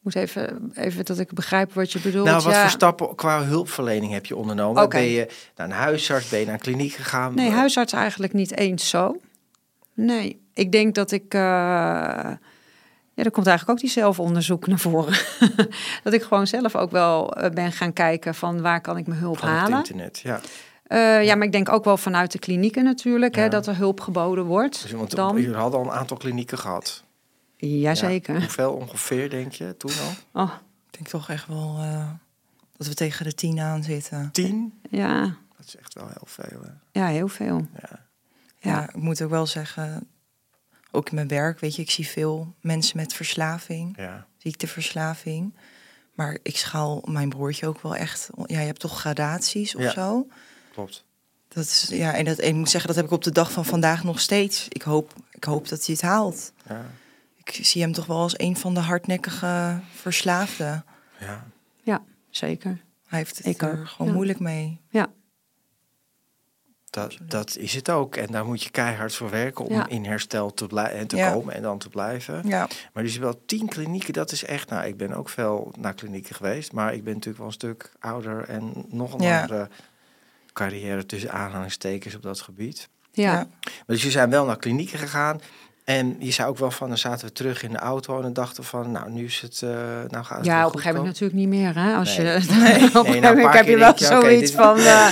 moet even, even dat ik begrijp wat je bedoelt. nou, wat ja. voor stappen qua hulpverlening heb je ondernomen? Oké. Ben je naar een huisarts, ben je naar een kliniek gegaan? Nee, huisarts eigenlijk niet eens zo. Nee, ik denk dat ik... eh, ja, er komt eigenlijk ook die zelfonderzoek naar voren. dat ik gewoon zelf ook wel eh, ben gaan kijken van waar kan ik mijn hulp Van het halen. internet, ja. Eh, ja, maar ik denk ook wel vanuit de klinieken natuurlijk, Ja. hè, dat er hulp geboden wordt. Dus, want dan, jullie hadden al een aantal klinieken gehad. Jazeker. Ja. Hoeveel ongeveer, denk je, toen al? Oh, Ik denk toch echt wel eh, dat we tegen de tien aan zitten. Tien? ja. Dat is echt wel heel veel. Hè? ja, heel veel. Ja. Ja, Ja. ik moet ook wel zeggen, ook in mijn werk, weet je, ik zie veel mensen met verslaving, Ja. ziekteverslaving. Maar ik schaal mijn broertje ook wel echt. Ja, je hebt toch gradaties of Ja. zo. Klopt. Dat is, ja, en, dat, en ik moet zeggen, dat heb ik op de dag van vandaag nog steeds. Ik hoop, ik hoop dat hij het haalt. Ja. Ik zie hem toch wel als een van de hardnekkige verslaafden. ja. Ja, zeker. Hij heeft het Ik er ook, gewoon ja. moeilijk mee. Ja, Dat, dat is het ook. En daar moet je keihard voor werken om Ja. in herstel te, en te Ja. komen en dan te blijven. Ja, Maar dus wel tien klinieken, dat is echt... Nou, ik ben ook veel naar klinieken geweest. Maar ik ben natuurlijk wel een stuk ouder en nog een andere carrière tussen aanhalingstekens op dat gebied. ja. Ja. Maar dus je zijn wel naar klinieken gegaan. En je zei ook wel van, dan zaten we terug in de auto en dan dachten van, nou, nu is het, eh nou gaat het Ja, wel op een goed gegeven moment natuurlijk niet meer. Hè? Als Nee. je, Nee. op een gegeven moment paar heb je wel denk je, zoiets van... eh,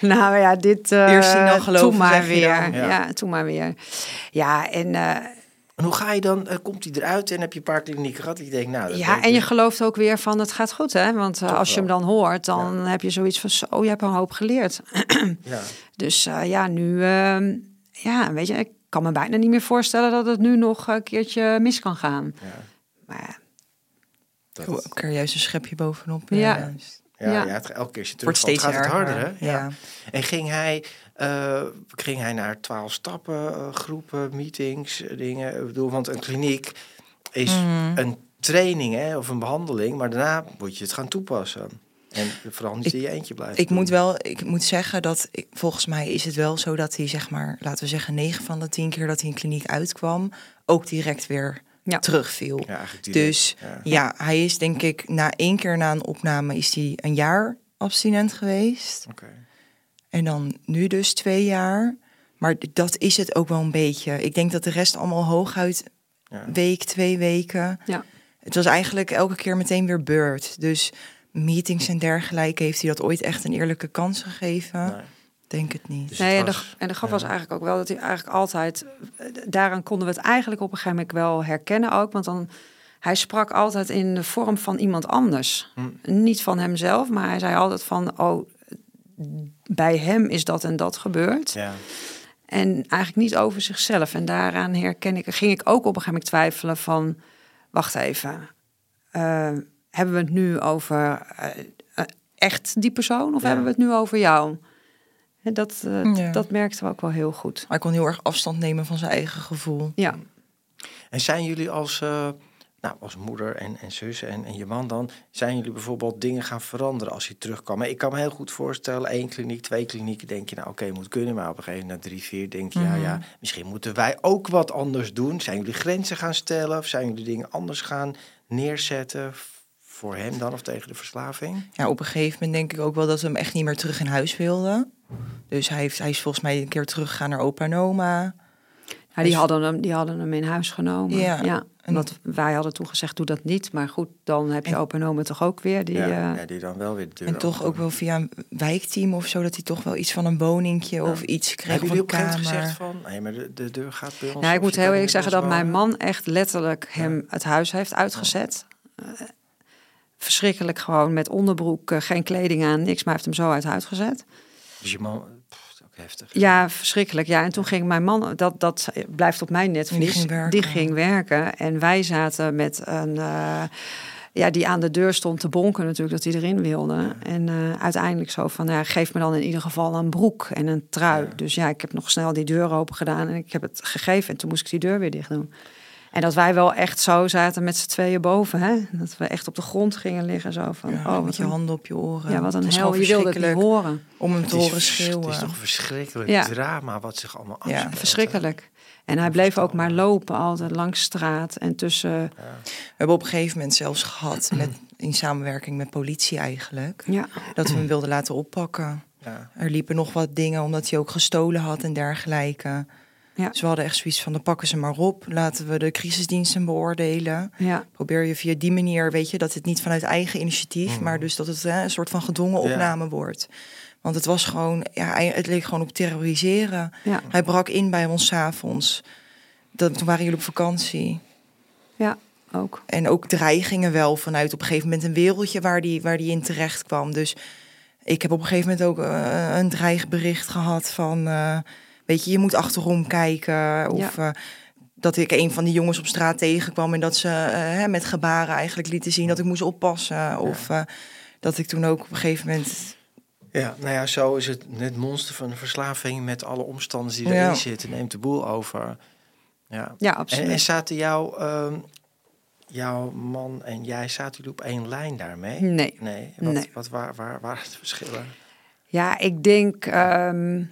nou ja, dit... eh Eerst zien dan geloven, Doe maar weer. Ja. Ja. maar weer. Ja, en, eh, En hoe ga je dan, komt hij eruit en heb je een paar klinieken gehad? Je denkt, nou, dat ja, en je dus. gelooft ook weer van het gaat goed. Hè? Want als je hem dan hoort, dan heb je zoiets van... Zo, je hebt een hoop geleerd. Ja. Dus eh, ja, nu... ehm, ja, weet je, ik kan me bijna niet meer voorstellen... dat het nu nog een keertje mis kan gaan. Ja, Maar ja, dat- Doe ook er juist een schepje bovenop. Ja. juist. Ja, Ja. ja. het, elke keer als je Wordt terugvalt, steeds gaat het harder, hè? Ja. En ging hij, eh, ging hij naar twaalf stappen, eh, groepen, meetings, eh, dingen? Ik bedoel, want een kliniek is Mhm. een training hè, of een behandeling, maar daarna moet je het gaan toepassen. En vooral niet Ik- in je eentje blijven. Ik doen. moet wel, ik moet zeggen dat ik, volgens mij is het wel zo dat hij zeg maar, laten we zeggen, 9 van de 10 keer dat hij in kliniek uitkwam, ook direct weer Ja. terugviel. Ja, eigenlijk direct, Dus ja. ja, hij is denk ik na één keer na een opname is hij een jaar abstinent geweest. Oké. En dan nu dus twee jaar. Maar dat is het ook wel een beetje. Ik denk dat de rest allemaal hooguit Ja. week, twee weken. Ja. Het was eigenlijk elke keer meteen weer beurt. Dus meetings en dergelijke heeft hij dat ooit echt een eerlijke kans gegeven? Nee. Denk het niet. Dus Nee, het en de, en de grap ja. was eigenlijk ook wel dat hij eigenlijk altijd... Daaraan konden we het eigenlijk op een gegeven moment wel herkennen ook. Want dan, hij sprak altijd in de vorm van iemand anders. Hm. Niet van hemzelf, maar hij zei altijd van... Oh, bij hem is dat en dat gebeurd. Ja. En eigenlijk niet over zichzelf. En daaraan herken ik, ging ik ook op een gegeven moment twijfelen van... Wacht even, eh, hebben we het nu over eh, eh, echt die persoon of Ja. hebben we het nu over jou? En dat, eh, Ja. dat merkten we ook wel heel goed. Hij kon heel erg afstand nemen van zijn eigen gevoel. Ja, En zijn jullie als, eh, nou, als moeder en, en zus en, en je man dan, zijn jullie bijvoorbeeld dingen gaan veranderen als hij terugkwam? Maar ik kan me heel goed voorstellen, één kliniek, twee klinieken, denk je nou oké, moet kunnen, maar op een gegeven moment na drie, vier denk je, ja, Mhm. ja, misschien moeten wij ook wat anders doen. Zijn jullie grenzen gaan stellen of zijn jullie dingen anders gaan neerzetten voor hem dan of tegen de verslaving? Ja, op een gegeven moment denk ik ook wel dat we hem echt niet meer terug in huis wilden. Dus hij, heeft, hij is volgens mij een keer teruggegaan naar opa en oma. Nou, die, hadden hem, die hadden hem in huis genomen. Ja. Ja. En- Want wij hadden toen gezegd, doe dat niet. Maar goed, dan heb je En- opa en oma toch ook weer. Die, ja, eh, ja, die dan wel weer de deur En toch open ook wel via een wijkteam of zo, dat hij toch wel iets van een woningje of iets kreeg Hebben jullie op gezegd van, nee, maar de, de deur gaat bij ons. Nou, ik moet heel eerlijk zeggen dat mijn man echt letterlijk hem het huis heeft uitgezet. Verschrikkelijk gewoon met onderbroek, eh, geen kleding aan, niks, maar hij heeft hem zo uit huis gezet. Dus je man, pff, ook heftig. Ja, verschrikkelijk. Ja, en toen ging mijn man, dat, dat blijft op mijn netvlies, ging werken. die ging werken. En wij zaten met een, eh, ja, die aan de deur stond te bonken natuurlijk, dat hij erin wilde. En eh, uiteindelijk zo van, ja, geef me dan in ieder geval een broek en een trui. Ja. Dus ja, ik heb nog snel die deur open gedaan en ik heb het gegeven. En toen moest ik die deur weer dicht doen. En dat wij wel echt zo zaten met z'n tweeën boven, hè? Dat we echt op de grond gingen liggen, zo van, Ja, oh, met wat je een, handen op je oren. ja, wat een hel. Je wilde het horen. Om hem Het te horen vers- schreeuwen. het is toch een verschrikkelijk Ja. drama wat zich allemaal Ja, afspeelt. verschrikkelijk. En hij bleef ook maar lopen altijd langs straat en tussen... Ja. We hebben op een gegeven moment zelfs gehad, met, in samenwerking met politie eigenlijk, Ja, dat we hem wilden laten oppakken. Ja. Er liepen nog wat dingen omdat hij ook gestolen had en dergelijke. Ja. Dus we hadden echt zoiets van, dan pakken ze maar op. Laten we de crisisdiensten beoordelen. ja, Probeer je via die manier, weet je, dat het niet vanuit eigen initiatief, Mhm. maar dus dat het hè, een soort van gedwongen Ja. opname wordt. Want het was gewoon, ja, het leek gewoon op terroriseren. ja, Hij brak in bij ons 's avonds. Dat, toen waren jullie op vakantie. ja, ook. En ook dreigingen wel vanuit op een gegeven moment een wereldje waar die, waar die in terecht kwam. Dus ik heb op een gegeven moment ook eh, een dreigbericht gehad van, eh, weet je, je moet achterom kijken. Of eh, dat ik een van die jongens op straat tegenkwam en dat ze hè, met gebaren eigenlijk lieten zien dat ik moest oppassen. Of eh, dat ik toen ook op een gegeven moment ja, nou ja, zo is het het monster van de verslaving met alle omstanders die Ja. erin zitten. Neemt de boel over. Ja. Ja, En, absoluut. en zaten jouw, ehm, jouw man en jij, zaten jullie op één lijn daarmee? Nee. Nee. Wat, Nee. wat waar, waar waren de verschillen? Ja, ik denk... ehm,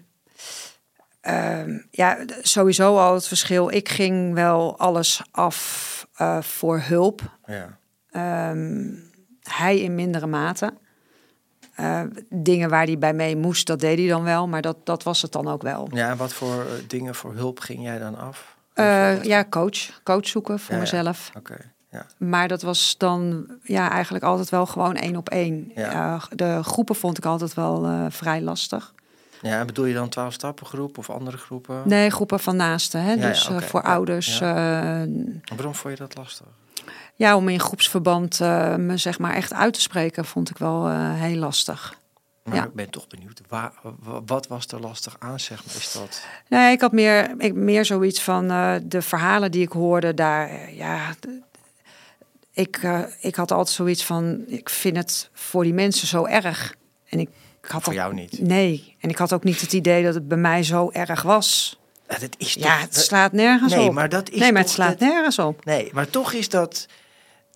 ehm, ja, sowieso al het verschil. Ik ging wel alles af eh, voor hulp. Ja. Ehm, hij in mindere mate. Eh, dingen waar hij bij mee moest, dat deed hij dan wel. Maar dat, dat was het dan ook wel. Ja, en wat voor eh, dingen voor hulp ging jij dan af? Ja, coach. Coach zoeken voor Ja, ja. mezelf. Oké. Ja. Maar dat was dan ja, eigenlijk altijd wel gewoon één op één. Ja. De groepen vond ik altijd wel vrij lastig. Ja, bedoel je dan 12 stappengroep of andere groepen? Nee, groepen van naasten. Hè? Ja, dus eh, voor ouders. Ja. Waarom vond je dat lastig? ja, om in groepsverband eh, me zeg maar echt uit te spreken, vond ik wel eh, heel lastig. Maar Ja. ik ben toch benieuwd, waar, wa- wat was er lastig aan, zeg maar? Is dat... Nee, ik had meer, ik, meer zoiets van eh, de verhalen die ik hoorde daar. eh, Ja, ik, eh, ik had altijd zoiets van, ik vind het voor die mensen zo erg. En ik had Voor ook- jou niet. Nee, en ik had ook niet het idee dat het bij mij zo erg was. Ja, dat is Ja, het slaat nergens nee, op. maar dat is nee, maar het slaat dat- nergens op. Nee, maar toch is dat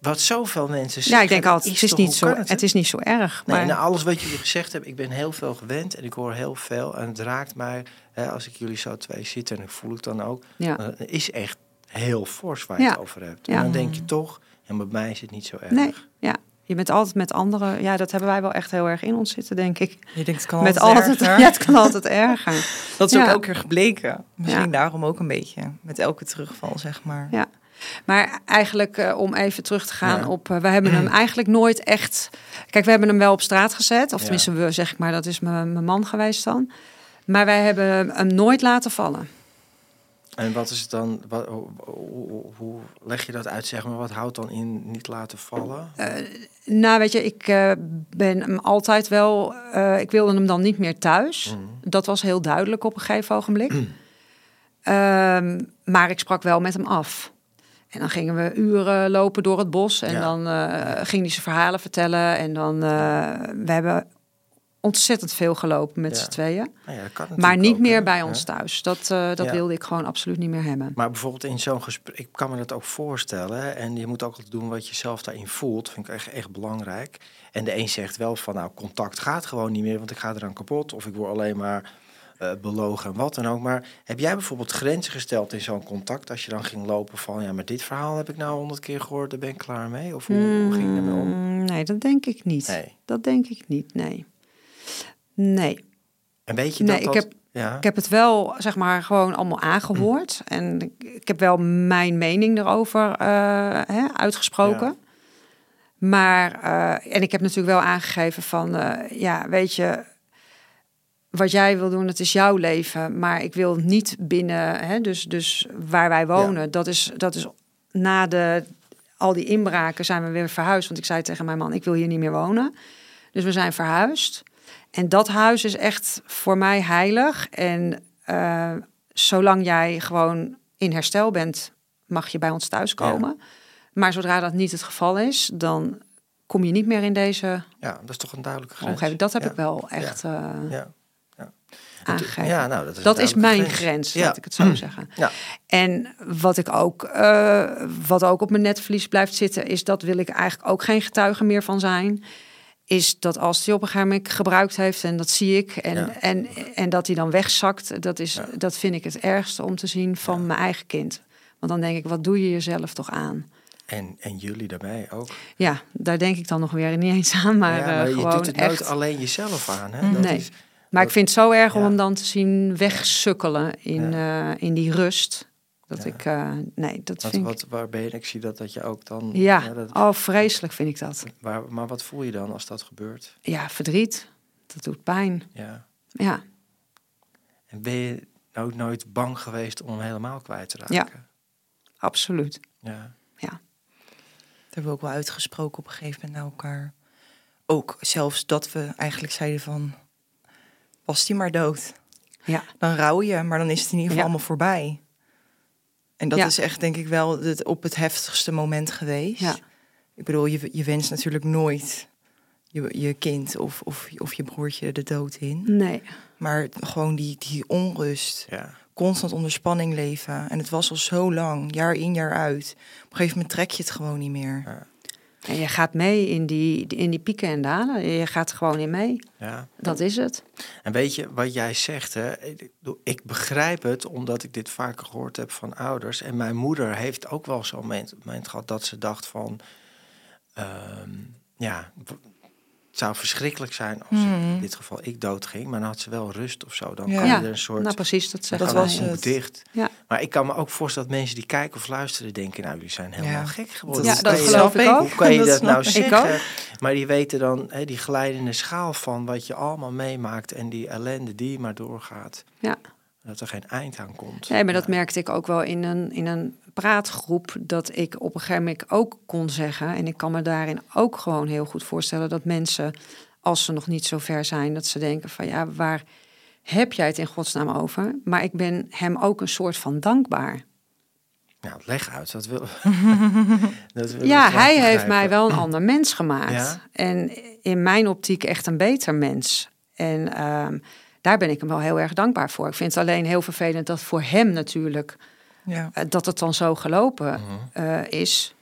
wat zoveel mensen zeggen. Ja, ik denk altijd, het is, niet zo, het, is niet zo erg. Nee, Maar, na alles wat jullie gezegd hebben, ik ben heel veel gewend en ik hoor heel veel. En het raakt mij, hè, als ik jullie zo twee zitten en ik voel het dan ook. ja. dan is echt heel fors waar je Ja. het over hebt. Ja. En dan denk je toch, en bij mij is het niet zo erg. Nee, ja. Je bent altijd met anderen. Ja, dat hebben wij wel echt heel erg in ons zitten, denk ik. Je denkt, het kan met altijd altijd, erger. ja, het kan altijd erger. Dat is ook elke keer gebleken. Misschien Ja. daarom ook een beetje. Met elke terugval, zeg maar. Ja. Maar eigenlijk, eh, om even terug te gaan Ja. op... eh, we hebben hem eigenlijk nooit echt... Kijk, we hebben hem wel op straat gezet. Of tenminste, we zeg ik maar, dat is mijn man geweest dan. Maar wij hebben hem nooit laten vallen. En wat is het dan, wat, hoe, hoe- leg je dat uit, zeg maar? Wat houdt dan in niet laten vallen? Nou, weet je, ik eh, ben hem altijd wel... eh, ik wilde hem dan niet meer thuis. Mhm. Dat was heel duidelijk op een gegeven ogenblik. Ehm, maar ik sprak wel met hem af. En dan gingen we uren lopen door het bos. En Ja. dan eh, ging hij zijn verhalen vertellen. En dan, eh, we hebben ontzettend veel gelopen met Ja. z'n tweeën. Nou ja, Maar niet ook, meer hè? bij Ja. ons thuis. Dat, eh, dat wilde ik gewoon absoluut niet meer hebben. Maar bijvoorbeeld in zo'n gesprek, ik kan me dat ook voorstellen. En je moet ook altijd doen wat je zelf daarin voelt. Vind ik echt, echt belangrijk. En de een zegt wel van, nou, contact gaat gewoon niet meer, want ik ga eraan kapot. Of ik word alleen maar eh, belogen en wat dan ook. Maar heb jij bijvoorbeeld grenzen gesteld in zo'n contact? Als je dan ging lopen van, ja, maar dit verhaal heb ik nou honderd keer gehoord, daar ben ik klaar mee. Of hoe, hoe ging je ermee om? Mm, Nee, dat denk ik niet. Nee. Dat denk ik niet, nee. Nee. En weet je Nee, dat ik dat... heb- ja? Ik heb het wel, zeg maar, gewoon allemaal aangehoord. En ik, ik heb wel mijn mening erover eh, hè, uitgesproken. Ja. Maar, eh, en ik heb natuurlijk wel aangegeven van, eh, ja, weet je, wat jij wil doen, het is jouw leven. Maar ik wil niet binnen, hè, dus, dus waar wij wonen, dat, is, dat is na de, al die inbraken zijn we weer verhuisd. Want ik zei tegen mijn man, ik wil hier niet meer wonen. Dus we zijn verhuisd. En dat huis is echt voor mij heilig. En eh, zolang jij gewoon in herstel bent, mag je bij ons thuiskomen. Maar zodra dat niet het geval is, dan kom je niet meer in deze ja, dat is toch een duidelijke grens. omgeving. Dat heb Ja. ik wel echt eh, Ja. aangegeven. Ja, nou, dat is, dat een is mijn grens, Ja. laat ik het zo zeggen. Ja. En wat ik ook, eh, wat ook op mijn netvlies blijft zitten, is dat wil ik eigenlijk ook geen getuige meer van zijn. Is dat als hij op een gegeven moment gebruikt heeft, en dat zie ik, en, Ja. en, en dat hij dan wegzakt, dat, is, Ja. dat vind ik het ergste om te zien van mijn eigen kind. Want dan denk ik, wat doe je jezelf toch aan? En, en jullie daarbij ook. Ja, daar denk ik dan nog weer niet eens aan, maar, ja, eh, maar je gewoon doet het nooit echt. alleen jezelf aan. Hè? Dat Nee. is, Maar ik vind het zo erg om hem dan te zien wegsukkelen in, eh, in die rust. Dat Ja. ik, eh, nee, dat wat, vind ik... wat, waar ben je? Ik zie dat, dat je ook dan... Ja, dat, oh, vreselijk vind ik dat. waar, maar wat voel je dan als dat gebeurt? Ja, verdriet. Dat doet pijn. Ja. Ja, En ben je ook nooit bang geweest om hem helemaal kwijt te raken? Ja. absoluut. Ja. Dat hebben we ook wel uitgesproken op een gegeven moment naar elkaar. Ook zelfs dat we eigenlijk zeiden van... Was die maar dood? Ja, Dan rouw je, maar dan is het in ieder geval Ja. allemaal voorbij. En dat Ja. is echt denk ik wel het, op het heftigste moment geweest. Ja. Ik bedoel, je, je wenst natuurlijk nooit je, je kind of, of, of je broertje de dood in. nee. Maar gewoon die, die onrust, ja. constant onder spanning leven. En het was al zo lang, jaar in, jaar uit. Op een gegeven moment trek je het gewoon niet meer. En je gaat mee in die, in die pieken en dalen. Je gaat er gewoon in mee. ja. Dat is het. En weet je wat jij zegt? Hè? Ik, begrijp het omdat ik dit vaker gehoord heb van ouders. En mijn moeder heeft ook wel zo'n moment, moment gehad dat ze dacht van... ehm, ja, het zou verschrikkelijk zijn als in dit geval ik doodging. Maar dan had ze wel rust of zo. Dan Ja. kan je er een soort... Nou, precies, dat zeggen dat was het. dicht. Ja. Maar ik kan me ook voorstellen dat mensen die kijken of luisteren denken... nou, jullie zijn helemaal Ja. gek geworden. Ja, Hoe dat geloof ik ook. Hoe kan je Dat nou zeggen? Maar die weten dan hè, die glijdende schaal van wat je allemaal meemaakt... en die ellende die maar doorgaat. Ja. Dat er geen eind aan komt. Nee, maar dat merkte ik ook wel in een, in een praatgroep. Dat ik op een gegeven moment ook kon zeggen. En ik kan me daarin ook gewoon heel goed voorstellen dat mensen, als ze nog niet zo ver zijn, dat ze denken van ja, waar heb jij het in godsnaam over? Maar ik ben hem ook een soort van dankbaar. Nou, leg uit. Dat wil, dat wil Ja, hij heeft mij wel een ander mens gemaakt. Ja? En in mijn optiek echt een beter mens. En ehm, daar ben ik hem wel heel erg dankbaar voor. Ik vind het alleen heel vervelend dat voor hem natuurlijk Ja. eh, dat het dan zo gelopen Mhm. eh, is.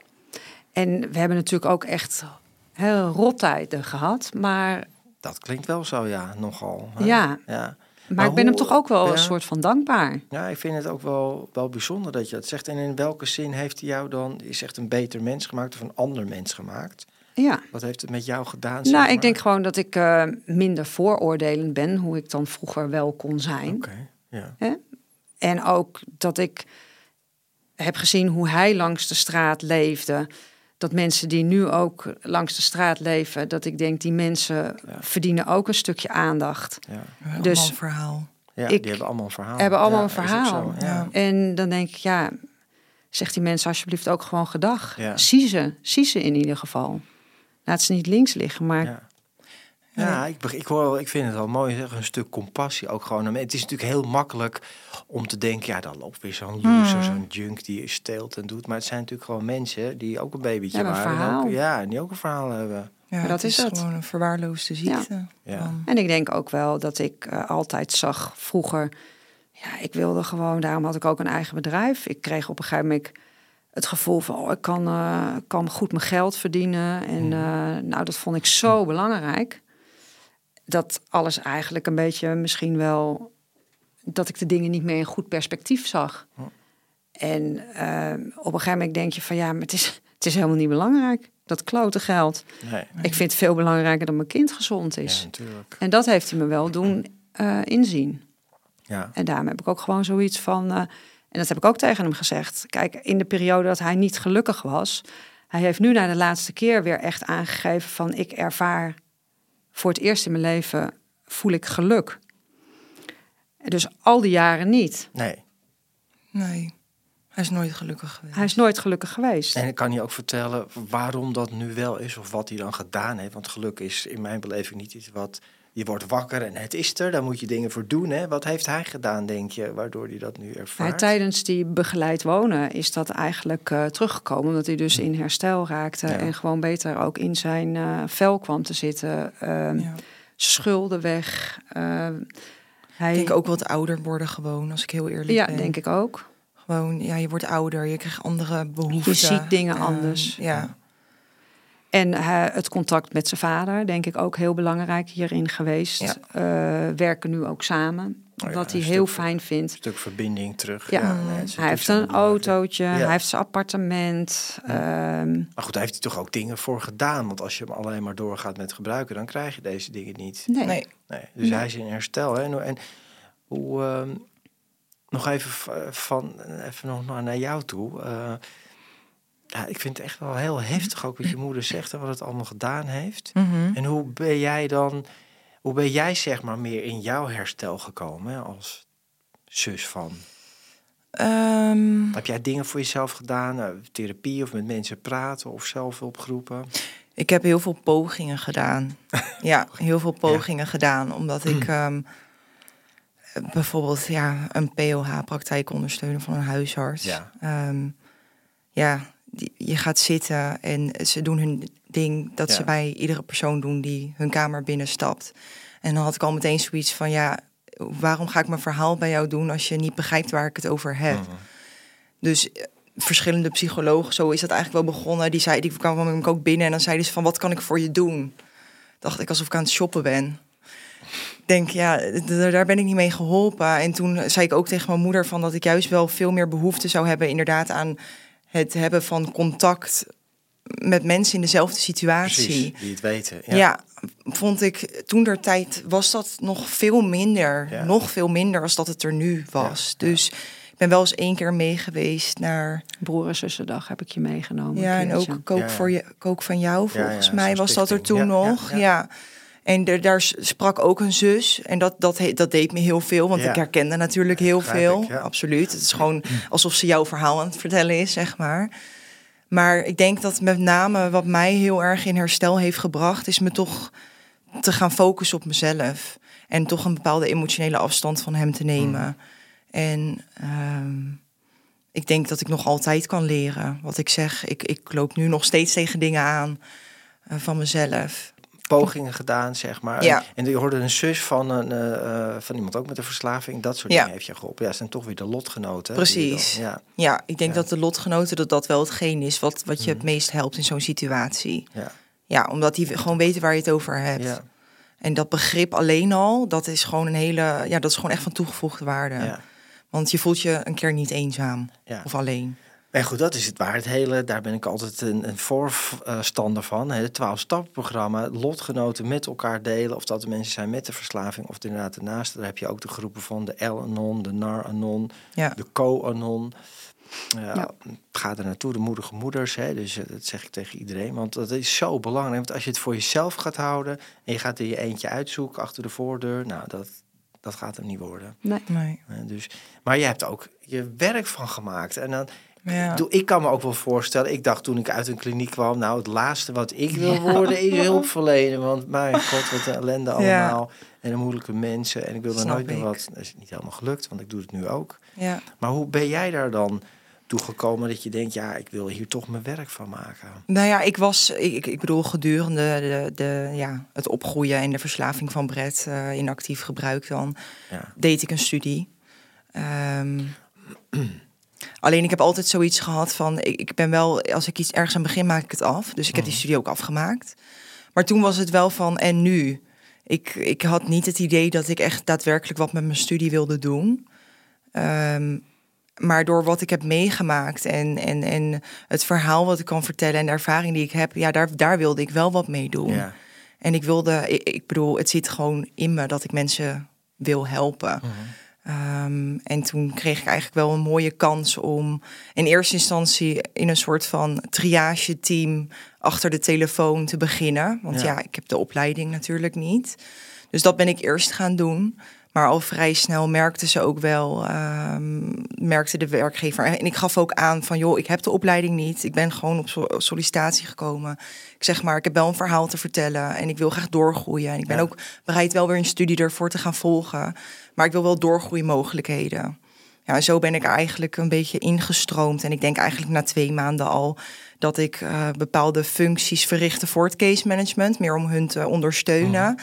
En we hebben natuurlijk ook echt heel rottijden gehad. Maar, Dat klinkt wel zo, ja, nogal. hè? ja, ja. maar, ik ben hem toch ook wel ja. een soort van dankbaar. Ja, ik vind het ook wel, wel bijzonder dat je dat zegt. En in welke zin heeft hij jou dan, is echt een beter mens gemaakt of een ander mens gemaakt? Ja. Wat heeft het met jou gedaan? zeg Nou, maar? ik denk gewoon dat ik eh, minder vooroordelend ben, hoe ik dan vroeger wel kon zijn. Oké, ja. En ook dat ik heb gezien hoe hij langs de straat leefde. Dat mensen die nu ook langs de straat leven, dat ik denk, die mensen Ja. verdienen ook een stukje aandacht. ja. Allemaal Dus- een verhaal. ja Ik- die hebben allemaal een verhaal. hebben allemaal Ja, een verhaal. zo, ja. En dan denk ik, ja, zeg die mensen alsjeblieft ook gewoon gedag. Ja. Zie ze, zie ze in ieder geval. Laat ze niet links liggen, maar Ja. Ja, ik, ik, hoor, ik vind het wel mooi, zeg, een stuk compassie ook gewoon. Het is natuurlijk heel makkelijk om te denken, ja, dan loopt weer zo'n loser, Hmm. zo'n junk die steelt en doet. Maar het zijn natuurlijk gewoon mensen die ook een babytje Hebben een waren. en ook- ja, en die ook een verhaal hebben. Ja, Maar dat het is is het. gewoon een verwaarloosde ziekte. Ja. En ik denk ook wel dat ik eh, altijd zag vroeger. Ja, ik wilde gewoon, daarom had ik ook een eigen bedrijf. Ik kreeg op een gegeven moment het gevoel van, oh, ik kan, eh, kan goed mijn geld verdienen. En Mhm. eh, nou, dat vond ik zo belangrijk. Dat alles eigenlijk een beetje misschien wel, dat ik de dingen niet meer in goed perspectief zag. En eh, op een gegeven moment denk je van, ja, maar het is, het is helemaal niet belangrijk. Dat klote geld. Nee, Ik vind het veel belangrijker dat mijn kind gezond is. ja. En dat heeft hij me wel doen eh, inzien. Ja. En daarom heb ik ook gewoon zoiets van. eh, en dat heb ik ook tegen hem gezegd. Kijk, in de periode dat hij niet gelukkig was. Hij heeft nu na de laatste keer weer echt aangegeven van ik ervaar voor het eerst in mijn leven voel ik geluk. Dus al die jaren niet. Nee. Nee, hij is nooit gelukkig geweest. Hij is nooit gelukkig geweest. En ik kan je ook vertellen waarom dat nu wel is of wat hij dan gedaan heeft. Want geluk is in mijn beleving niet iets wat... Je wordt wakker en het is er, daar moet je dingen voor doen. Hè? Wat heeft hij gedaan, denk je, waardoor hij dat nu Maar ervaart? tijdens die begeleid wonen is dat eigenlijk eh, teruggekomen. Omdat hij dus in herstel raakte. Ja. En gewoon beter ook in zijn eh, vel kwam te zitten. Ehm, Ja. Schulden weg. Ehm, hij, Ik denk ook wat ouder worden gewoon, als ik heel eerlijk Ja, ben. denk ik ook. Gewoon, ja, je wordt ouder, je krijgt andere behoeften. Je ziet dingen Ehm, anders. Ja, En hij- het contact met zijn vader, denk ik ook heel belangrijk hierin geweest. Ja. Eh, werken nu ook samen. Oh ja, wat hij heel stuk- fijn vindt. Een stuk verbinding terug. Ja. nee, Hij heeft een autootje, Ja. hij heeft zijn appartement. ehm, Maar goed, daar heeft hij toch ook dingen voor gedaan. Want als je hem alleen maar doorgaat met gebruiken, dan krijg je deze dingen niet. nee. nee. Nee, dus hij is in herstel. Hè? En, en hoe, ehm, nog even van, even nog naar jou toe. Ja, ik vind het echt wel heel heftig ook wat je moeder zegt en wat het allemaal gedaan heeft. Mhm. En hoe ben jij dan, hoe ben jij zeg maar meer in jouw herstel gekomen hè, als zus van? Ehm, Heb jij dingen voor jezelf gedaan? eh, therapie of met mensen praten of zelfhulpgroepen? ik heb heel veel pogingen gedaan. ja, heel veel pogingen gedaan. Omdat ik ehm, bijvoorbeeld ja, een POH-praktijk ondersteunen van een huisarts. Ja. Ehm, ja, die, je gaat zitten en ze doen hun ding dat Ja. ze bij iedere persoon doen die hun kamer binnenstapt. En dan had ik al meteen zoiets van ja, waarom ga ik mijn verhaal bij jou doen als je niet begrijpt waar ik het over heb? Mhm. Dus eh, verschillende psychologen, zo is dat eigenlijk wel begonnen. Die, zei, die kwamen ook binnen en dan zeiden ze van, wat kan ik voor je doen? Dacht ik alsof ik aan het shoppen ben. Ik denk, ja, daar ben ik niet mee geholpen. En toen zei ik ook tegen mijn moeder van dat ik juist wel veel meer behoefte zou hebben, inderdaad, aan het hebben van contact met mensen in dezelfde situatie. Precies, die het weten. Ja. vond ik toen der tijd was dat nog veel minder. Ja. Nog veel minder als dat het er nu was. Ja, Dus ik ben wel eens één keer mee geweest naar. Broer en zussendag heb ik je meegenomen. Ja, en ook kook, Ja, ja. Voor je, kook van jou, volgens ja, mij was dat er toen Ja, ja, nog. ja. En er, daar sprak ook een zus. En dat, dat, dat deed me heel veel. Want Ja. ik herkende natuurlijk heel veel. ik, ja. Absoluut. Het is gewoon alsof ze jouw verhaal aan het vertellen is, zeg maar. Maar ik denk dat met name wat mij heel erg in herstel heeft gebracht, is me toch te gaan focussen op mezelf. En toch een bepaalde emotionele afstand van hem te nemen. Hmm. En ehm, ik denk dat ik nog altijd kan leren. Wat ik zeg, ik, ik loop nu nog steeds tegen dingen aan eh, van mezelf. Pogingen gedaan, zeg maar. Ja. En je hoorde een zus van, een, eh, eh, van iemand ook met een verslaving. Dat soort Ja. dingen heeft je geholpen. Ja, zijn toch weer de lotgenoten. Precies. dan- ja, Ja, ik denk Ja. dat de lotgenoten dat dat wel hetgeen is wat, wat je het meest helpt in zo'n situatie. ja, Ja, omdat die gewoon weten waar je het over hebt. En dat begrip alleen al, dat is gewoon een hele, ja, dat is gewoon echt van toegevoegde waarde. Want je voelt je een keer niet eenzaam of alleen. En goed, dat is het waar. Het hele, daar ben ik altijd een, een voorstander van. hè, Het 12-stappenprogramma, lotgenoten met elkaar delen. Of dat de mensen zijn met de verslaving of inderdaad de naaste. Daar heb je ook de groepen van de L-anon, de NAR-anon, Ja, de Co-anon. Ja, Ja. Ga er naartoe, de moedige moeders. Hè, dus eh, dat zeg ik tegen iedereen. Want dat is zo belangrijk. Want als je het voor jezelf gaat houden... en je gaat er je eentje uitzoeken achter de voordeur... nou, dat, dat gaat hem niet worden. Nee. nee. Hè, dus, maar je hebt ook je werk van gemaakt. En dan, Ja. ik, kan me ook wel voorstellen... ik dacht toen ik uit een kliniek kwam... nou, het laatste wat ik wil worden is hulpverlenen. Want mijn god, wat een ellende allemaal. En de moeilijke mensen. En ik wil nooit meer wat... Dat is niet helemaal gelukt, want ik doe het nu ook. Ja. Maar hoe ben jij daar dan toegekomen dat je denkt, ja, ik wil hier toch mijn werk van maken? Nou ja, ik was, ik, ik- bedoel, gedurende de, de, ja, het opgroeien en de verslaving van Brett eh, in actief gebruik dan, deed ik een studie. Ehm, alleen ik heb altijd zoiets gehad van, ik, ik ben wel, als ik iets ergens aan begin, maak ik het af. Dus ik heb die studie ook afgemaakt. Maar toen was het wel van, en nu? Ik, ik had niet het idee dat ik echt daadwerkelijk wat met mijn studie wilde doen. Ehm, maar door wat ik heb meegemaakt en, en, en het verhaal wat ik kan vertellen en de ervaring die ik heb, ja, daar, daar wilde ik wel wat mee doen. ja. En ik wilde, ik, ik bedoel, het zit gewoon in me dat ik mensen wil helpen. Ehm, en toen kreeg ik eigenlijk wel een mooie kans om in eerste instantie in een soort van triage-team achter de telefoon te beginnen. Want Ja. ja. ik heb de opleiding natuurlijk niet. Dus dat ben ik eerst gaan doen. Maar al vrij snel merkten ze ook wel, ehm, merkte de werkgever. En ik gaf ook aan van, joh, ik heb de opleiding niet. Ik ben gewoon op so- sollicitatie gekomen. Ik zeg maar, ik heb wel een verhaal te vertellen en ik wil graag doorgroeien. En ik ben Ja. ook bereid wel weer een studie ervoor te gaan volgen. Maar ik wil wel doorgroeimogelijkheden. Ja, en zo ben ik eigenlijk een beetje ingestroomd. En ik denk eigenlijk na twee maanden al dat ik eh, bepaalde functies verrichtte voor het case management. Meer om hun te ondersteunen.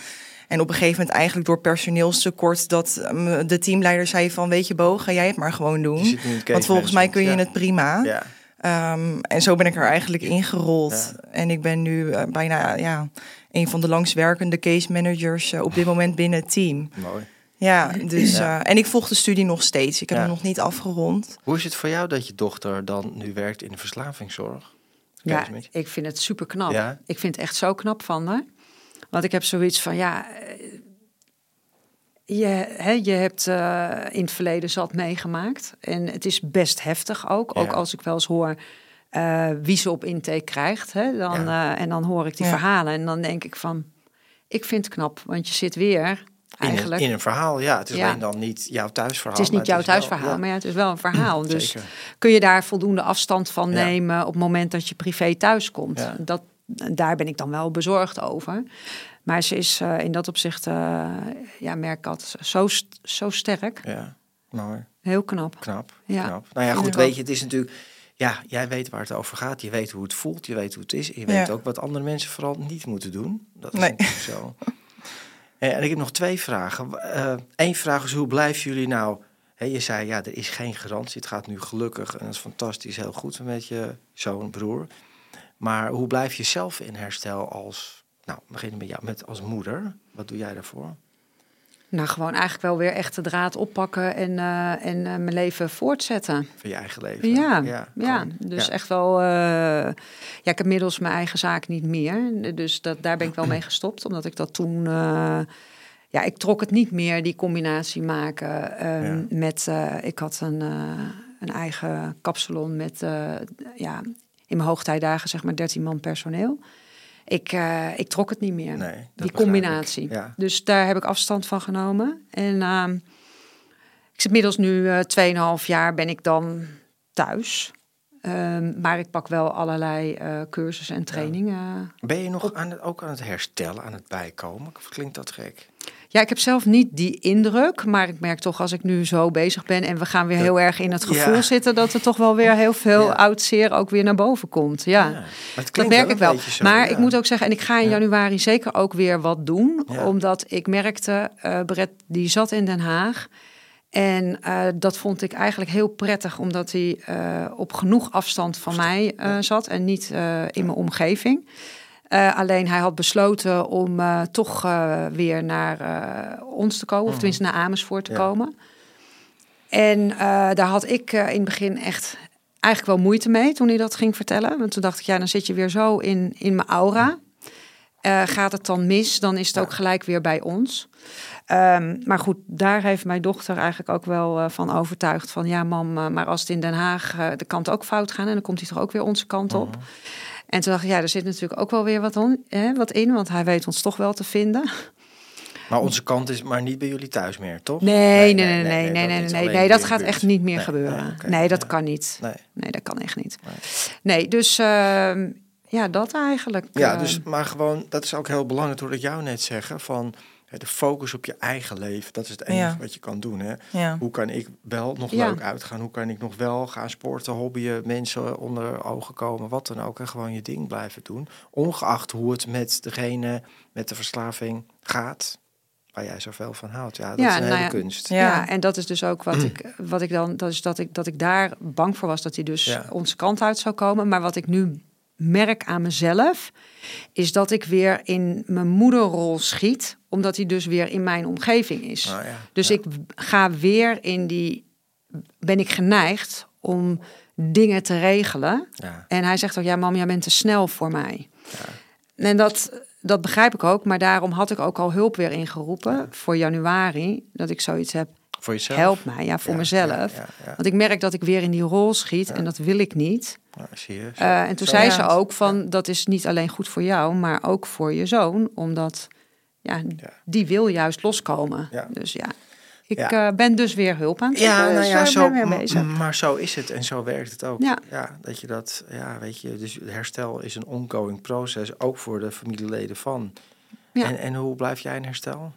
En op een gegeven moment eigenlijk door personeelstekort... dat eh, de teamleider zei van... weet je Bo, ga jij het maar gewoon doen. Want volgens mij kun je het prima. Ja. Ehm, en zo ben ik er eigenlijk ingerold. Ja. En ik ben nu eh, bijna ja, een van de langstwerkende case managers... eh, op dit moment binnen het team. Mooi. Ja, dus, Ja. eh, en ik volg de studie nog steeds. Ik heb Ja. hem nog niet afgerond. Hoe is het voor jou dat je dochter dan nu werkt in de verslavingszorg? Ja, ik vind het super knap. Ja? Ik vind het echt zo knap van haar. Want ik heb zoiets van, ja... eh, Je, hè, je hebt eh, in het verleden zat meegemaakt. En het is best heftig ook. Ook Ja. als ik wel eens hoor eh, wie ze op intake krijgt. Hè, dan, Ja. eh, en dan hoor ik die Ja. verhalen. En dan denk ik van, ik vind het knap. Want je zit weer In een, eigenlijk... in een verhaal, ja. Het is Ja. alleen dan niet jouw thuisverhaal. het is niet jouw wel- thuisverhaal, ja. maar ja, het is wel een verhaal. Dus Zeker. kun je daar voldoende afstand van Ja. nemen op het moment dat je privé thuis komt. Ja. Dat, daar ben ik dan wel bezorgd over. Maar ze is eh, in dat opzicht, eh, ja, merk altijd, zo, st- zo sterk. Ja, mooi. Heel knap. Knap, Ja. knap. Nou ja, goed, weet je, het is natuurlijk... Ja, jij weet waar het over gaat. Je weet hoe het voelt. Je weet hoe het is. Je weet Ja. ook wat andere mensen vooral niet moeten doen. Dat is Nee. natuurlijk zo. En, en ik heb nog twee vragen. Eén vraag is, hoe blijven jullie nou... Hè, je zei, ja, er is geen garantie. Het gaat nu gelukkig en dat is fantastisch. Heel goed met je zoon, broer. Maar hoe blijf je zelf in herstel als... Nou, beginnen met jou, met als moeder. Wat doe jij daarvoor? Nou, gewoon eigenlijk wel weer echt de draad oppakken en, eh, en eh, mijn leven voortzetten. Van je eigen leven? Ja, ja, dus ja. echt wel. eh, ja, ik heb inmiddels mijn eigen zaak niet meer. Dus dat, daar ben ik wel mee gestopt, omdat ik dat toen. ja, ik trok het niet meer, die combinatie maken ehm, Ja. met. ik had een, een eigen kapsalon met. ja, in mijn hoogtijdagen zeg maar 13 man personeel. Ik, eh, ik trok het niet meer, Nee, die combinatie. ja. Dus daar heb ik afstand van genomen. En ehm, ik zit inmiddels nu eh 2,5 jaar ben ik dan thuis. Ehm, maar ik pak wel allerlei eh, cursussen en trainingen. Ben je nog aan het, ook aan het herstellen, aan het bijkomen? Of klinkt dat gek? Ja, ik heb zelf niet die indruk, maar ik merk toch als ik nu zo bezig ben en we gaan weer heel erg in het gevoel Ja. zitten, dat er toch wel weer heel veel Ja. oud zeer ook weer naar boven komt. Ja, dat merk wel ik wel. zo, maar ik moet ook zeggen, en ik ga in Ja. januari zeker ook weer wat doen, omdat ik merkte, eh Brett die zat in Den Haag. En eh, dat vond ik eigenlijk heel prettig, omdat hij eh, op genoeg afstand van mij zat en niet in mijn omgeving. Eh, alleen hij had besloten om eh, toch eh, weer naar ons te komen, of tenminste naar Amersfoort te Mhm. Ja. komen. En daar had ik in het begin echt eigenlijk wel moeite mee toen hij dat ging vertellen. Want toen dacht ik, ja, dan zit je weer zo in, in mijn aura. Gaat het dan mis, dan is het ook gelijk weer bij ons. Ehm, maar goed, daar heeft mijn dochter eigenlijk ook wel van overtuigd van... ja, mam, maar als het in Den Haag de kant ook fout gaan... en dan komt hij toch ook weer onze kant op. Mhm. En toen dacht ik, ja, er zit natuurlijk ook wel weer wat, on, hè, wat in... want hij weet ons toch wel te vinden. Maar onze kant is maar niet bij jullie thuis meer, toch? Nee, nee, nee, nee, nee, nee, nee, nee, dat gaat echt niet meer Nee, gebeuren. nee, oké, nee, dat kan niet. Nee. Dat kan echt niet. Nee. Dus ehm, ja, dat eigenlijk. Ja, eh, dus, maar gewoon, dat is ook heel belangrijk, hoor ik jou net zeggen, van de focus op je eigen leven. Dat is het enige Ja. wat je kan doen. Hè? Ja. Hoe kan ik wel nog Ja. leuk uitgaan? Hoe kan ik nog wel gaan sporten, hobbyen, mensen onder ogen komen, wat dan ook. En gewoon je ding blijven doen. Ongeacht hoe het met degene met de verslaving gaat, waar jij zoveel van houdt. Ja, dat Ja, is een nou hele ja, kunst. ja. Ja. en dat is dus ook wat ik, wat ik dan, dat is dat ik, dat ik daar bang voor was dat hij dus Ja. onze kant uit zou komen. Maar wat ik nu merk aan mezelf, is dat ik weer in mijn moederrol schiet, omdat hij dus weer in mijn omgeving is. Ja, Dus ja. ik ga weer in die, ben ik geneigd om dingen te regelen. Ja. En hij zegt ook, ja mam, jij bent te snel voor mij. En dat, dat begrijp ik ook, maar daarom had ik ook al hulp weer ingeroepen voor januari. Dat ik zoiets heb, Voor jezelf. help mij, ja, voor Ja, mezelf. ja, ja, ja. Want ik merk dat ik weer in die rol schiet en dat wil ik niet. Nou, zie je, zo- Eh, en toen zo zei ze ook van, dat is niet alleen goed voor jou, maar ook voor je zoon. Omdat, ja, Ja. die wil juist loskomen. Ja. Dus ja, ik Ja. eh, ben dus weer hulp aan het Ja, nou ja, zo, bezig. maar zo is het en zo werkt het ook. Ja. dat je dat, ja, weet je, dus herstel is een ongoing proces, ook voor de familieleden van. Ja. En, en hoe blijf jij in herstel?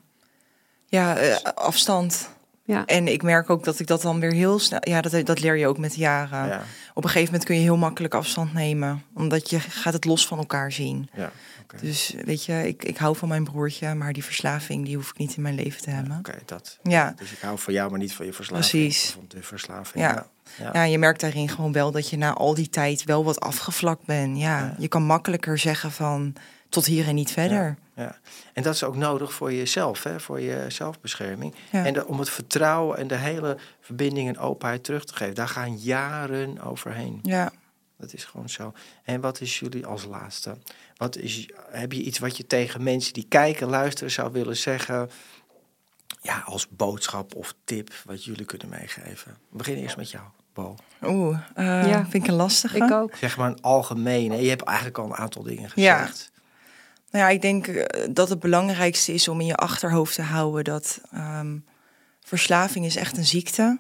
Ja, eh, afstand. Ja. En ik merk ook dat ik dat dan weer heel snel... Ja, dat, dat leer je ook met de jaren. Ja, Op een gegeven moment kun je heel makkelijk afstand nemen. Omdat je gaat het los van elkaar zien. ja, oké. Dus weet je, ik, ik hou van mijn broertje, maar die verslaving die hoef ik niet in mijn leven te hebben. Oké, dat. Ja. Dus ik hou van jou, maar niet van je verslaving. Precies. Van de verslaving. Ja. Ja. Ja. Ja, je merkt daarin gewoon wel dat je na al die tijd wel wat afgevlakt bent. Ja, Ja. je kan makkelijker zeggen van tot hier en niet verder. Ja. En dat is ook nodig voor jezelf, hè? voor je zelfbescherming. Ja. En de- om het vertrouwen en de hele verbinding en openheid terug te geven. Daar gaan jaren overheen. Ja. Dat is gewoon zo. En wat is jullie als laatste? Wat is, heb je iets wat je tegen mensen die kijken, luisteren zou willen zeggen? Ja, als boodschap of tip wat jullie kunnen meegeven. We beginnen eerst met jou, Bo. Oeh, eh, Ja. vind ik een lastige. Ik ook. Zeg maar een algemeen. Je hebt eigenlijk al een aantal dingen Ja. gezegd. Nou ja, ik denk eh, dat het belangrijkste is om in je achterhoofd te houden dat ehm, verslaving is echt een ziekte.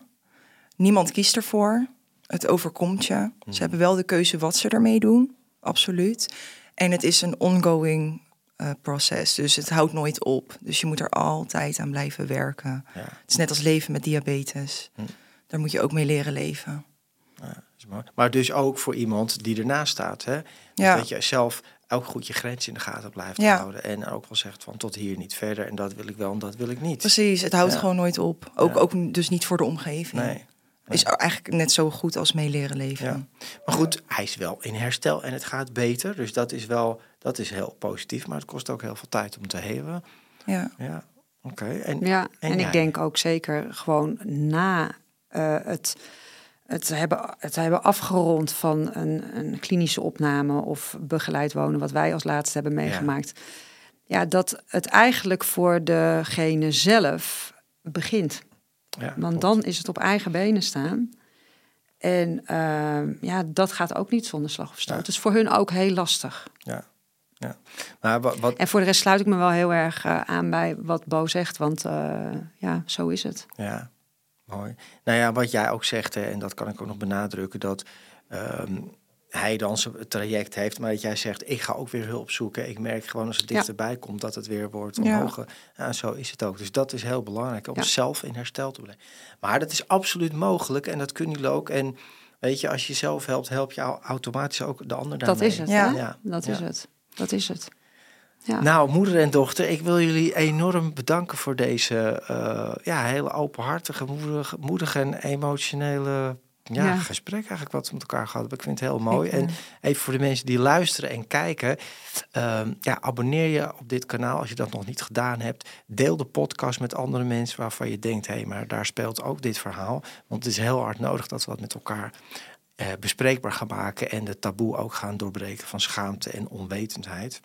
Niemand kiest ervoor. Het overkomt je. Ze hebben wel de keuze wat ze ermee doen, absoluut. En het is een ongoing eh, proces, dus het houdt nooit op. Dus je moet er altijd aan blijven werken. Ja. Het is net als leven met diabetes. Hm. Daar moet je ook mee leren leven. Ja. Maar dus ook voor iemand die ernaast staat. Hè? Dus Ja. dat je zelf ook goed je grens in de gaten blijft Ja. houden. En ook wel zegt van tot hier niet verder. En dat wil ik wel en dat wil ik niet. Precies, het houdt Ja. gewoon nooit op. Ook, Ja. ook dus niet voor de omgeving. Nee. Is eigenlijk net zo goed als mee leren leven. Ja. Maar goed, hij is wel in herstel en het gaat beter. Dus dat is wel, dat is heel positief. Maar het kost ook heel veel tijd om te helen. Ja. Ja, oké. En, Ja, en, ik denk ook zeker gewoon na eh, het, het, hebben, het hebben afgerond van een, een klinische opname of begeleid wonen, wat wij als laatste hebben meegemaakt. Ja. dat het eigenlijk voor degene zelf begint. ja, Want dan is het op eigen benen staan. En ehm, ja, dat gaat ook niet zonder slag of stoot. Ja. Is voor hun ook heel lastig. Ja, ja. Maar wat, wat En voor de rest sluit ik me wel heel erg eh, aan bij wat Bo zegt. Want eh, ja, zo is het. Ja, mooi. Nou ja, wat jij ook zegt, hè, en dat kan ik ook nog benadrukken, dat ehm, hij dan zijn traject heeft, maar dat jij zegt, ik ga ook weer hulp zoeken. Ik merk gewoon als het dichterbij komt dat het weer wordt omhoog. Ja. zo is het ook. Dus dat is heel belangrijk om zelf in herstel te blijven. Maar dat is absoluut mogelijk en dat kunnen jullie ook. En weet je, als je zelf helpt, help je automatisch ook de ander daarmee. Dat is het. Ja, dat is het. Dat is het. Ja. Nou, moeder en dochter, ik wil jullie enorm bedanken voor deze uh, ja, hele openhartige, moedige, moedige en emotionele ja, gesprek eigenlijk wat we met elkaar gehad hebben. Ik vind het heel mooi. En even voor de mensen die luisteren en kijken. Ehm, ja, abonneer je op dit kanaal als je dat nog niet gedaan hebt. Deel de podcast met andere mensen waarvan je denkt... hé, hey, maar daar speelt ook dit verhaal. Want het is heel hard nodig dat we het met elkaar eh, bespreekbaar gaan maken... en de taboe ook gaan doorbreken van schaamte en onwetendheid.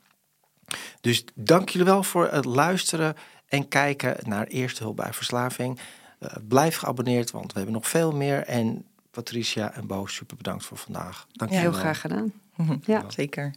Dus dank jullie wel voor het luisteren en kijken naar Eerste Hulp bij Verslaving. Uh, blijf geabonneerd, want we hebben nog veel meer. En Patricia en Bo, super bedankt voor vandaag. Dank wel. Heel graag gedaan. Ja, zeker.